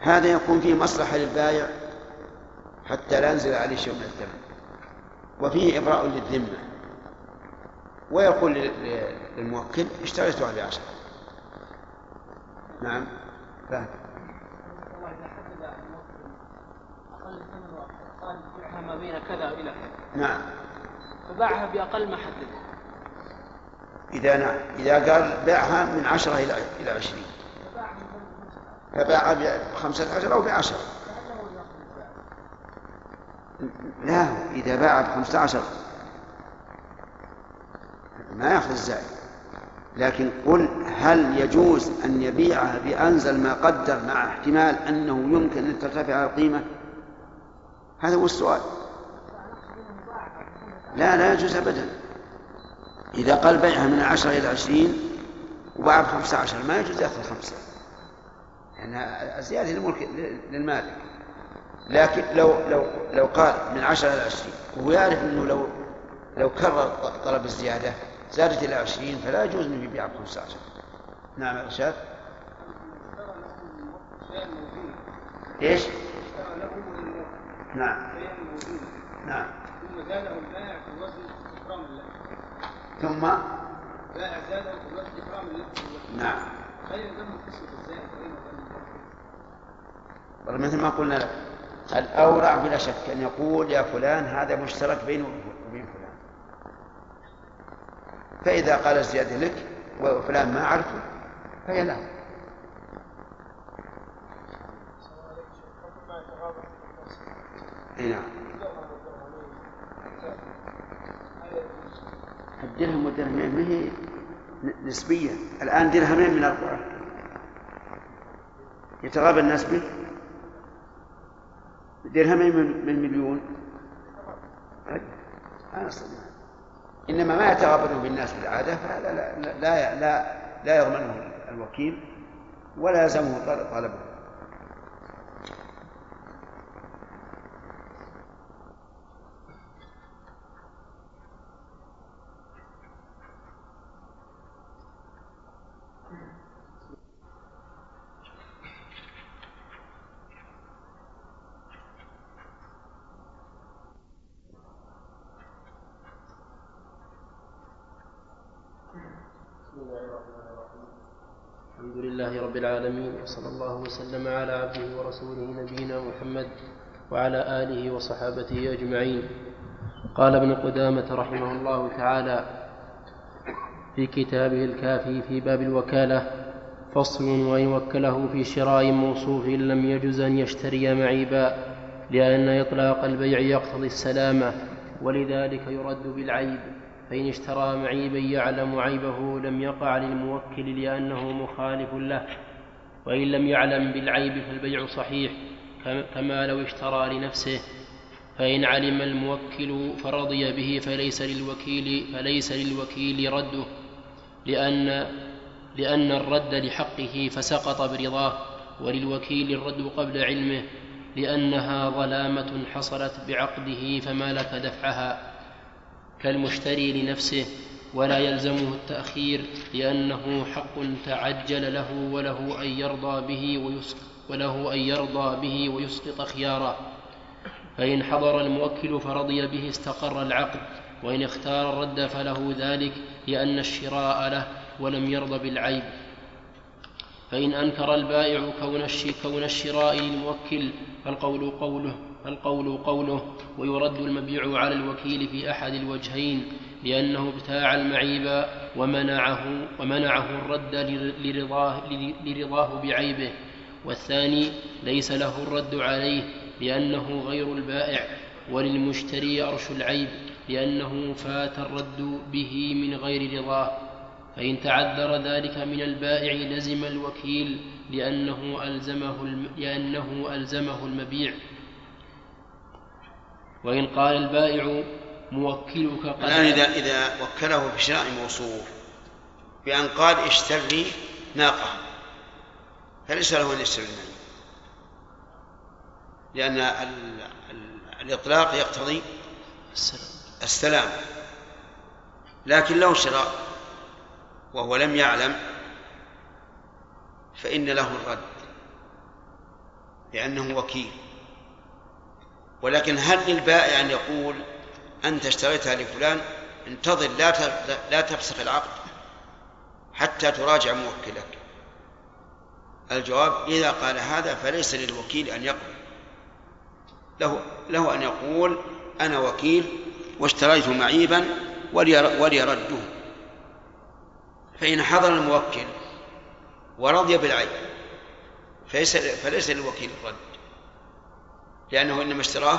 هذا يكون فيه مصلحة للبائع حتى لا ينزل عليه شيء من الثمن وفيه إبراء للذمة. ويقول لل- لل- للموكل اشتريتها بعشرة نعم. فهم والله اذا حدد الموكل أقل ثمن وقال بين كذا إلى كذا نعم. فباعها بأقل ما حدد. إذا نعم. إذا قال باعها من عشرة إلى إلى عشرين. فباع بخمسة عشر أو بعشرة. لا إذا باع بخمسة عشر. ما يأخذ الزائد. لكن قل هل يجوز أن يبيعها بأنزل ما قدر مع احتمال أنه يمكن أن ترتفع القيمة؟ هذا هو السؤال. لا لا يجوز أبدا. إذا قال بيعها من عشرة إلى عشرين وباع بخمسة عشر ما يجوز يأخذ خمسة. لأنها زيادة للملك للمالك. لكن لو لو لو قال من عشرة إلى عشرين وهو يعرف أنه لو لو كرر طلب الزيادة زادت إلى عشرين فلا يجوز أن يبيع بخمسة عشر. نعم يا رشاد إيش؟ نعم. نعم. ثم زاده البائع في الوزن إكراما له. ثم؟ البائع زاده في الوزن إكراما له. نعم. هل يلزمه القسمة الزائد بين والله مثل ما قلنا لك الأورع بلا شك أن يقول يا فلان هذا مشترك بيني وبين فلان. فإذا قال الزيادة لك وفلان ما أعرفه فهي له. اي نعم. الدرهم والدرهمين ما هي نسبية؟ الآن درهمين من أربعة يتغابى الناس به؟ درهمين من مليون. إنما ما يتغابن بالناس بالعادة فهذا لا لا لا, لا, لا يضمنه الوكيل ولا يلزمه طلبه الحمد لله رب العالمين وصلى الله وسلم على عبده ورسوله نبينا محمد وعلى آله وصحابته أجمعين. قال ابن قدامة رحمه الله تعالى في كتابه الكافي في باب الوكالة فصل وإن وكله في شراء موصوف لم يجز أن يشتري معيبا لأن إطلاق البيع يقتضي السلامة ولذلك يرد بالعيب فإن اشترى معيبا يعلم عيبه لم يقع للموكل لأنه مخالف له. وإن لم يعلم بالعيب فالبيع صحيح كما لو اشترى لنفسه فإن علم الموكل فرضي به فليس للوكيل فليس للوكيل رده لأن لأن الرد لحقه فسقط برضاه وللوكيل الرد قبل علمه لأنها ظلامة حصلت بعقده فمالك دفعها كالمشتري لنفسه ولا يلزمه التأخير لأنه حق تعجل له وله أن يرضى به ويسقط وله أن يرضى به ويسقط خياره فإن حضر الموكل فرضي به استقر العقد وإن اختار الرد فله ذلك لأن الشراء له ولم يرضى بالعيب. فإن أنكر البائع كون كون الشراء للموكل فالقول قوله فالقول قوله ويرد المبيع على الوكيل في أحد الوجهين. لأنه ابتاع المعيب ومنعه ومنعه الرد لرضاه, لرضاه بعيبه. والثاني ليس له الرد عليه لأنه غير البائع وللمشتري أرش العيب لأنه فات الرد به من غير رضاه. فإن تعذر ذلك من البائع لزم الوكيل لأنه ألزمه, لأنه ألزمه المبيع. وإن قال البائع موكلك قد الآن إذا إذا وكله بشراء موصوف بأن قال اشتر لي ناقة فليس له أن يشتري المال لأن ال... ال... الإطلاق يقتضي السلام. لكن لو شراء وهو لم يعلم فإن له الرد لأنه وكيل. ولكن هل للبائع أن يقول أنت اشتريتها لفلان انتظر لا لا تفسخ العقد حتى تراجع موكلك. الجواب إذا قال هذا فليس للوكيل أن يقبل. له له أن يقول أنا وكيل واشتريت معيبا ولي رده فإن حضر الموكل ورضي بالعيب فليس فليس للوكيل الرد لأنه إنما اشتراه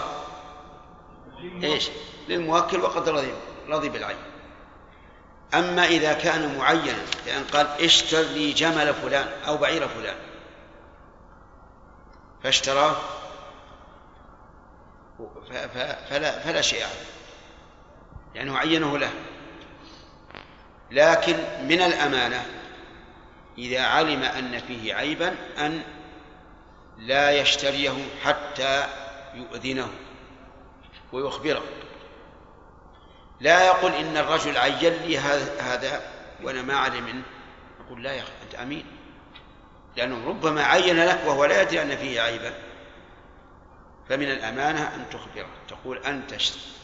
إيش؟ للموكل وقد رضي رضي بالعين. أما إذا كان معينا بأن قال اشتر لي جمل فلان أو بعير فلان. فاشتراه فلا فلا شيء عليه. لأنه عينه له. لكن من الأمانة إذا علم أن فيه عيبا أن لا يشتريه حتى يؤذنه. ويخبره. لا يقول إن الرجل عين لي هذا وأنا ما علي منه. يقول لا يا أخي أنت أمين. لأنه ربما عين لك وهو لا يدري أن فيه عيبا. فمن الأمانة أن تخبره. تقول أنت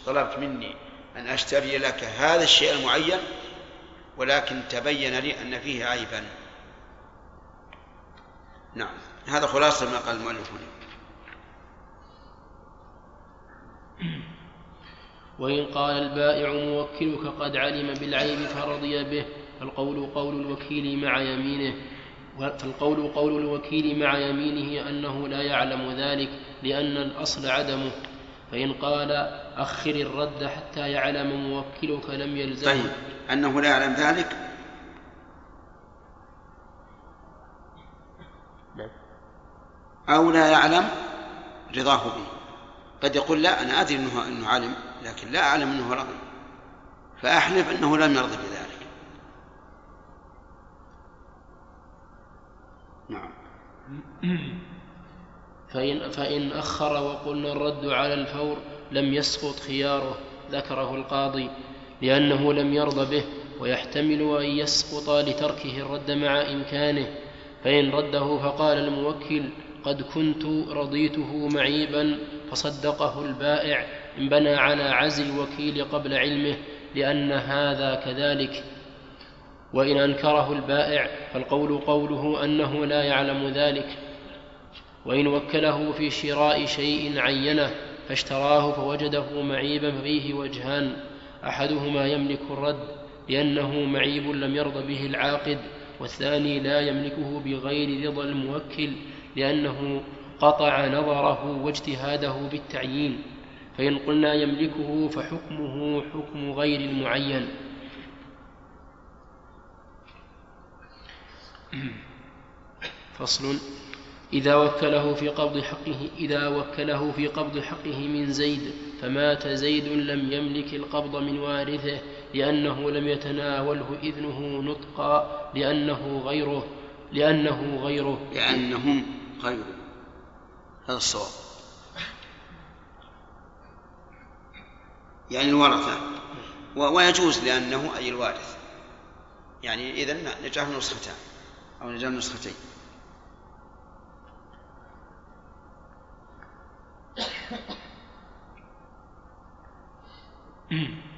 طلبت مني أن أشتري لك هذا الشيء المعين ولكن تبين لي أن فيه عيبا. نعم. هذا خلاصة ما قال المؤلف هنا. وإن قال البائع موكلك قد علم بالعيب فرضي به فالقول قول الوكيل مع يمينه فالقول قول الوكيل مع يمينه أنه لا يعلم ذلك لأن الأصل عدمه. فإن قال أخر الرد حتى يعلم موكلك لم يلزمه. طيب أنه لا يعلم ذلك. أو لا يعلم؟ رضاه به. قد يقول لا أنا أدري أنه, أنه علم لكن لا أعلم أنه رضي فأحلف أنه لم يرضي بذلك. نعم. فإن, فإن أخر وقلنا الرد على الفور لم يسقط خياره ذكره القاضي لأنه لم يرض به ويحتمل أن يسقط لتركه الرد مع إمكانه. فإن رده فقال الموكل قد كنت رضيته معيبا فصدقه البائع إن بنى على عزل الوكيل قبل علمه لأن هذا كذلك. وإن أنكره البائع فالقول قوله أنه لا يعلم ذلك. وإن وكله في شراء شيء عينه فاشتراه فوجده معيبا ففيه وجهان. أحدهما يملك الرد لأنه معيب لم يرض به العاقد والثاني لا يملكه بغير رضا الموكل لأنه قطع نظره واجتهاده بالتعيين فإن قلنا يملكه فحكمه حكم غير المعين. فصل إذا وكله في قبض حقه إذا وكله في قبض حقه من زيد فمات زيد لم يملك القبض من وارثه لأنه لم يتناوله إذنه نطقا لأنه غيره لأنه غيره. لأنهم غيره. هذا الصواب. يعني الورثة. ويجوز لأنه أي الوارث. يعني إذا نجاه نسختان أو نجاه نسختين.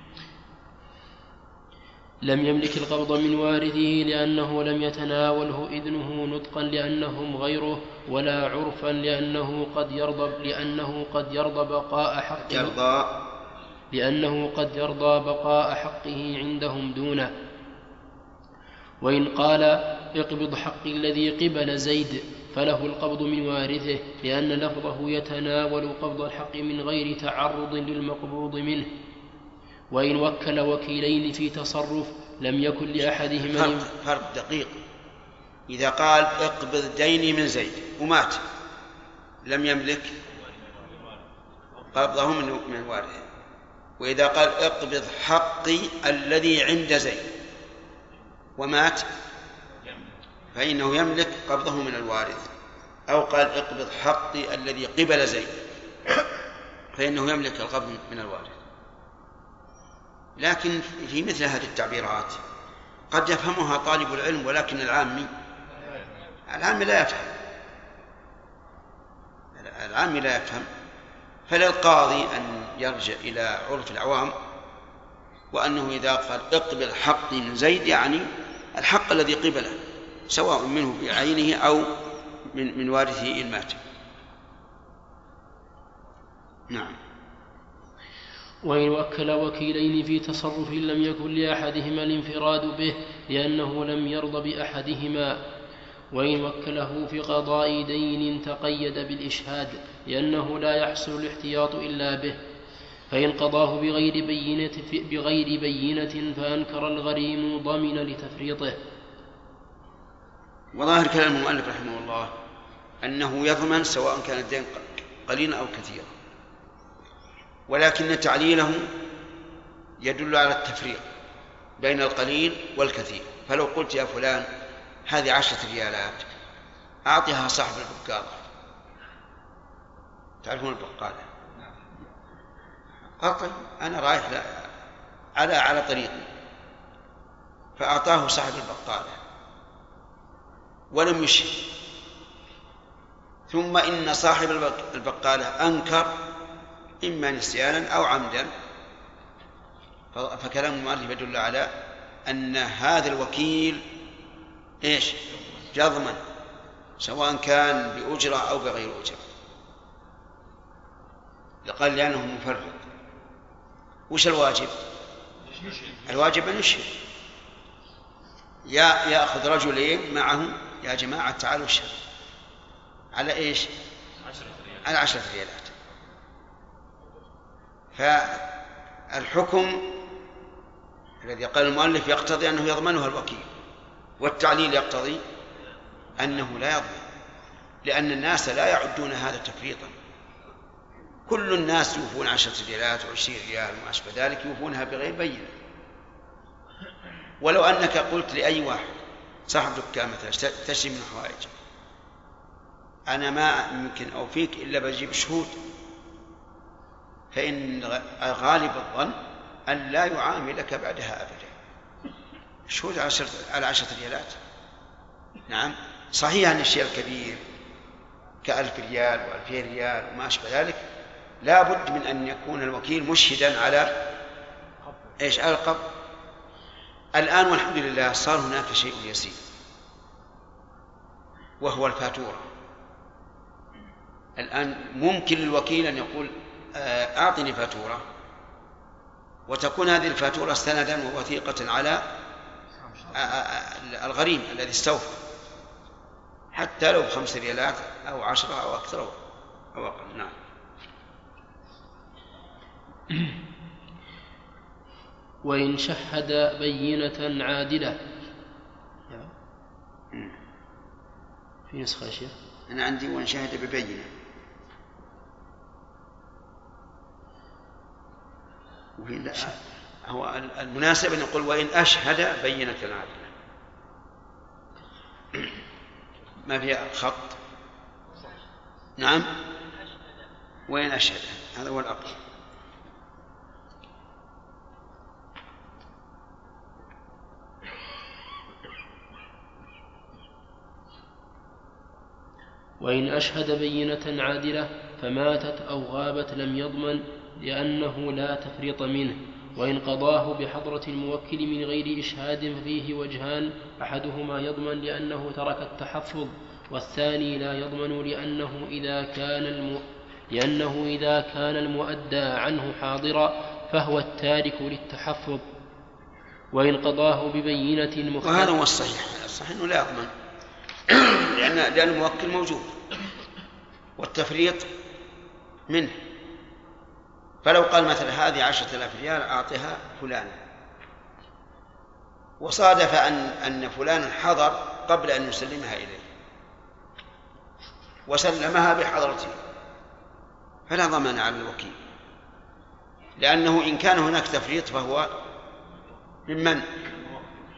لم يملك القبض من وارثه لأنه لم يتناوله إذنه نطقا لأنهم غيره ولا عرفا لأنه قد يرضى لأنه قد يرضى بقاء حقه. يرضى. لأنه قد يرضى بقاء حقه عندهم دونه. وإن قال اقبض حقي الذي قبل زيد فله القبض من وارثه لأن لفظه يتناول قبض الحق من غير تعرض للمقبوض منه. وإن وكل وكيلين في تصرف لم يكن لأحدهما فرق, فرق دقيق. إذا قال اقبض ديني من زيد ومات لم يملك قبضه من وارثه وإذا قال اقبض حقي الذي عند زيد ومات فإنه يملك قبضه من الوارث. أو قال اقبض حقي الذي قبل زيد فإنه يملك القبض من الوارث. لكن في مثل هذه التعبيرات قد يفهمها طالب العلم ولكن العامي العامي لا يفهم. العامي لا يفهم. فللقاضي أن يرجع إلى عرف العوام وأنه إذا قال اقبل حقي من زيد يعني الحق الذي قبله سواء منه بعينه أو من من وارثه إن مات. نعم. وإن وكل وكيلين في تصرف لم يكن لأحدهما الانفراد به لأنه لم يرض بأحدهما. وإن وكله في قضاء دين تقيد بالإشهاد لأنه لا يحصل الاحتياط إلا به. فإن قضاه بغير بينة بغير بينة فأنكر الغريم ضمن لتفريطه. وظاهر كلام المؤلف رحمه الله أنه يضمن سواء كان الدين قليلا أو كثيرا. ولكن تعليله يدل على التفريق بين القليل والكثير. فلو قلت يا فلان هذه عشرة ريالات أعطها صاحب البقالة تعرفون البقالة قال طيب أنا رايح لا على على طريق. فأعطاه صاحب البقالة ولم يشهد. ثم إن صاحب البقالة أنكر إما نسيانا أو عمدا. فكلام المؤلف يدل على أن هذا الوكيل إيش؟ جضما سواء كان بأجرة أو بغير أجرة. قال لأنه مفرط وش الواجب؟ الواجب أن يشهد يا يأخذ رجلين معه يا جماعة تعالوا اشهدوا على إيش؟ على عشرة ريالات فالحكم الذي قال المؤلف يقتضي أنه يضمنها الوكيل والتعليل يقتضي أنه لا يضمن لأن الناس لا يعدون هذا تفريطا. كل الناس يوفون عشرة ريالات وعشرين ريال وما أشبه ذلك يوفونها بغير بينة. ولو أنك قلت لأي واحد صاحب دكان مثلا تشتري من حوائج. أنا ما يمكن أوفيك إلا بجيب شهود. فإن غالب الظن أن لا يعاملك بعدها أبدا. شهود على عشرة على عشرة ريالات. نعم. صحيح أن الشيء الكبير كألف ريال وألفين ريال وما أشبه ذلك لا بد من أن يكون الوكيل مشهدا على إيش؟ على القبض. الآن والحمد لله صار هناك شيء يسير وهو الفاتورة. الآن ممكن للوكيل أن يقول أعطني فاتورة وتكون هذه الفاتورة سندا ووثيقة على آه، آه، الغريم الذي استوفى. حتى لو خمس ريالات أو عشرة أو أكثر أو أقل. نعم. وإن شهد بينة عادلة. في نسخة شيخ؟ أنا عندي وإن شهد ببينة. لا. هو المناسب أن يقول وإن أشهد بينة عادلة ما فيها خط؟ نعم. وإن أشهد. هذا هو الأقرب. وإن أشهد بينة عادلة فماتت أو غابت لم يضمن لأنه لا تفريط منه وإن قضاه بحضرة الموكل من غير إشهاد ففيه وجهان أحدهما يضمن لأنه ترك التحفظ والثاني لا يضمن لأنه إذا كان الم... لأنه إذا كان المؤدى عنه حاضرا فهو التارك للتحفظ. وإن قضاه ببينة مختلفة وهذا هو الصحيح. الصحيح أنه لا يضمن. لأن لأن الموكل موجود والتفريط منه. فلو قال مثلا هذه عشرة آلاف ريال أعطها فلانا. وصادف أن أن فلانا حضر قبل أن يسلمها إليه. وسلمها بحضرته. فلا ضمان على الوكيل. لأنه إن كان هناك تفريط فهو ممن؟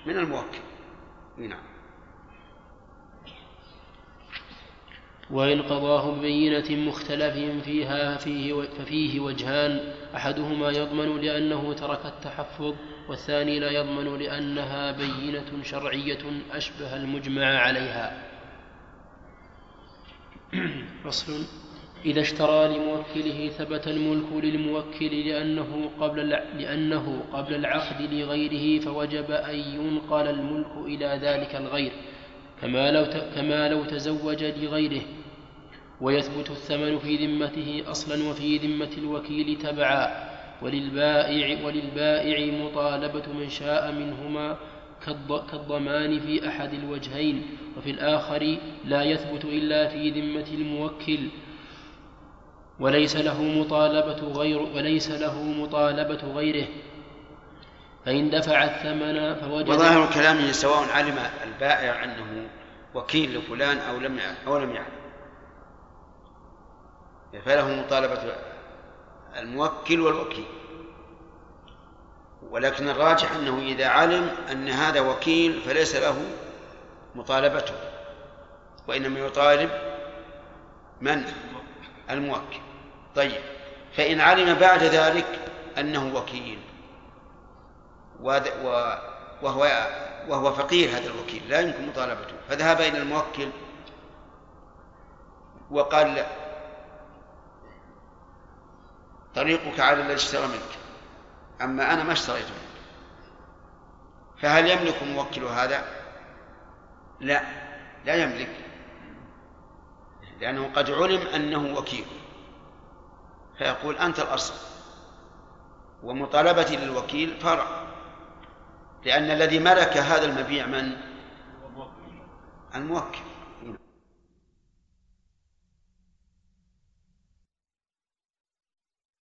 من الموكل. نعم. وإن قضاه ببينة مختلف فيها فيه ففيه وجهان أحدهما يضمن لأنه ترك التحفظ والثاني لا يضمن لأنها بينة شرعية أشبه المجمع عليها. فصل إذا اشترى لموكله ثبت الملك للموكل لأنه قبل لأنه قبل العقد لغيره فوجب أن ينقل الملك إلى ذلك الغير. كما لو كما لو تزوج لغيره. ويثبت الثمن في ذمته أصلا وفي ذمة الوكيل تبعا وللبائع وللبائع مطالبة من شاء منهما كالضمان في أحد الوجهين وفي الآخر لا يثبت إلا في ذمة الموكل. وليس له مطالبة غير وليس له مطالبة غيره. فإن دفع الثمن فوجد وظاهر كلامه سواء علم البائع أنه وكيل لفلان أو لم أو لم يعلم. فله مطالبة الموكل والوكيل. ولكن الراجح أنه إذا علم أن هذا وكيل فليس له مطالبته وإنما يطالب من؟ الموكل. طيب فإن علم بعد ذلك أنه وكيل وهو وهو فقير هذا الوكيل لا يمكن مطالبته. فذهب إلى الموكل وقال طريقك على الذي اشترى منك. أما أنا ما اشتريت منك. فهل يملك موكل هذا؟ لا لا يملك. لأنه قد علم أنه وكيل. فيقول أنت الأصل. ومطالبتي للوكيل فرع. لأن الذي ملك هذا المبيع من؟ الموكل.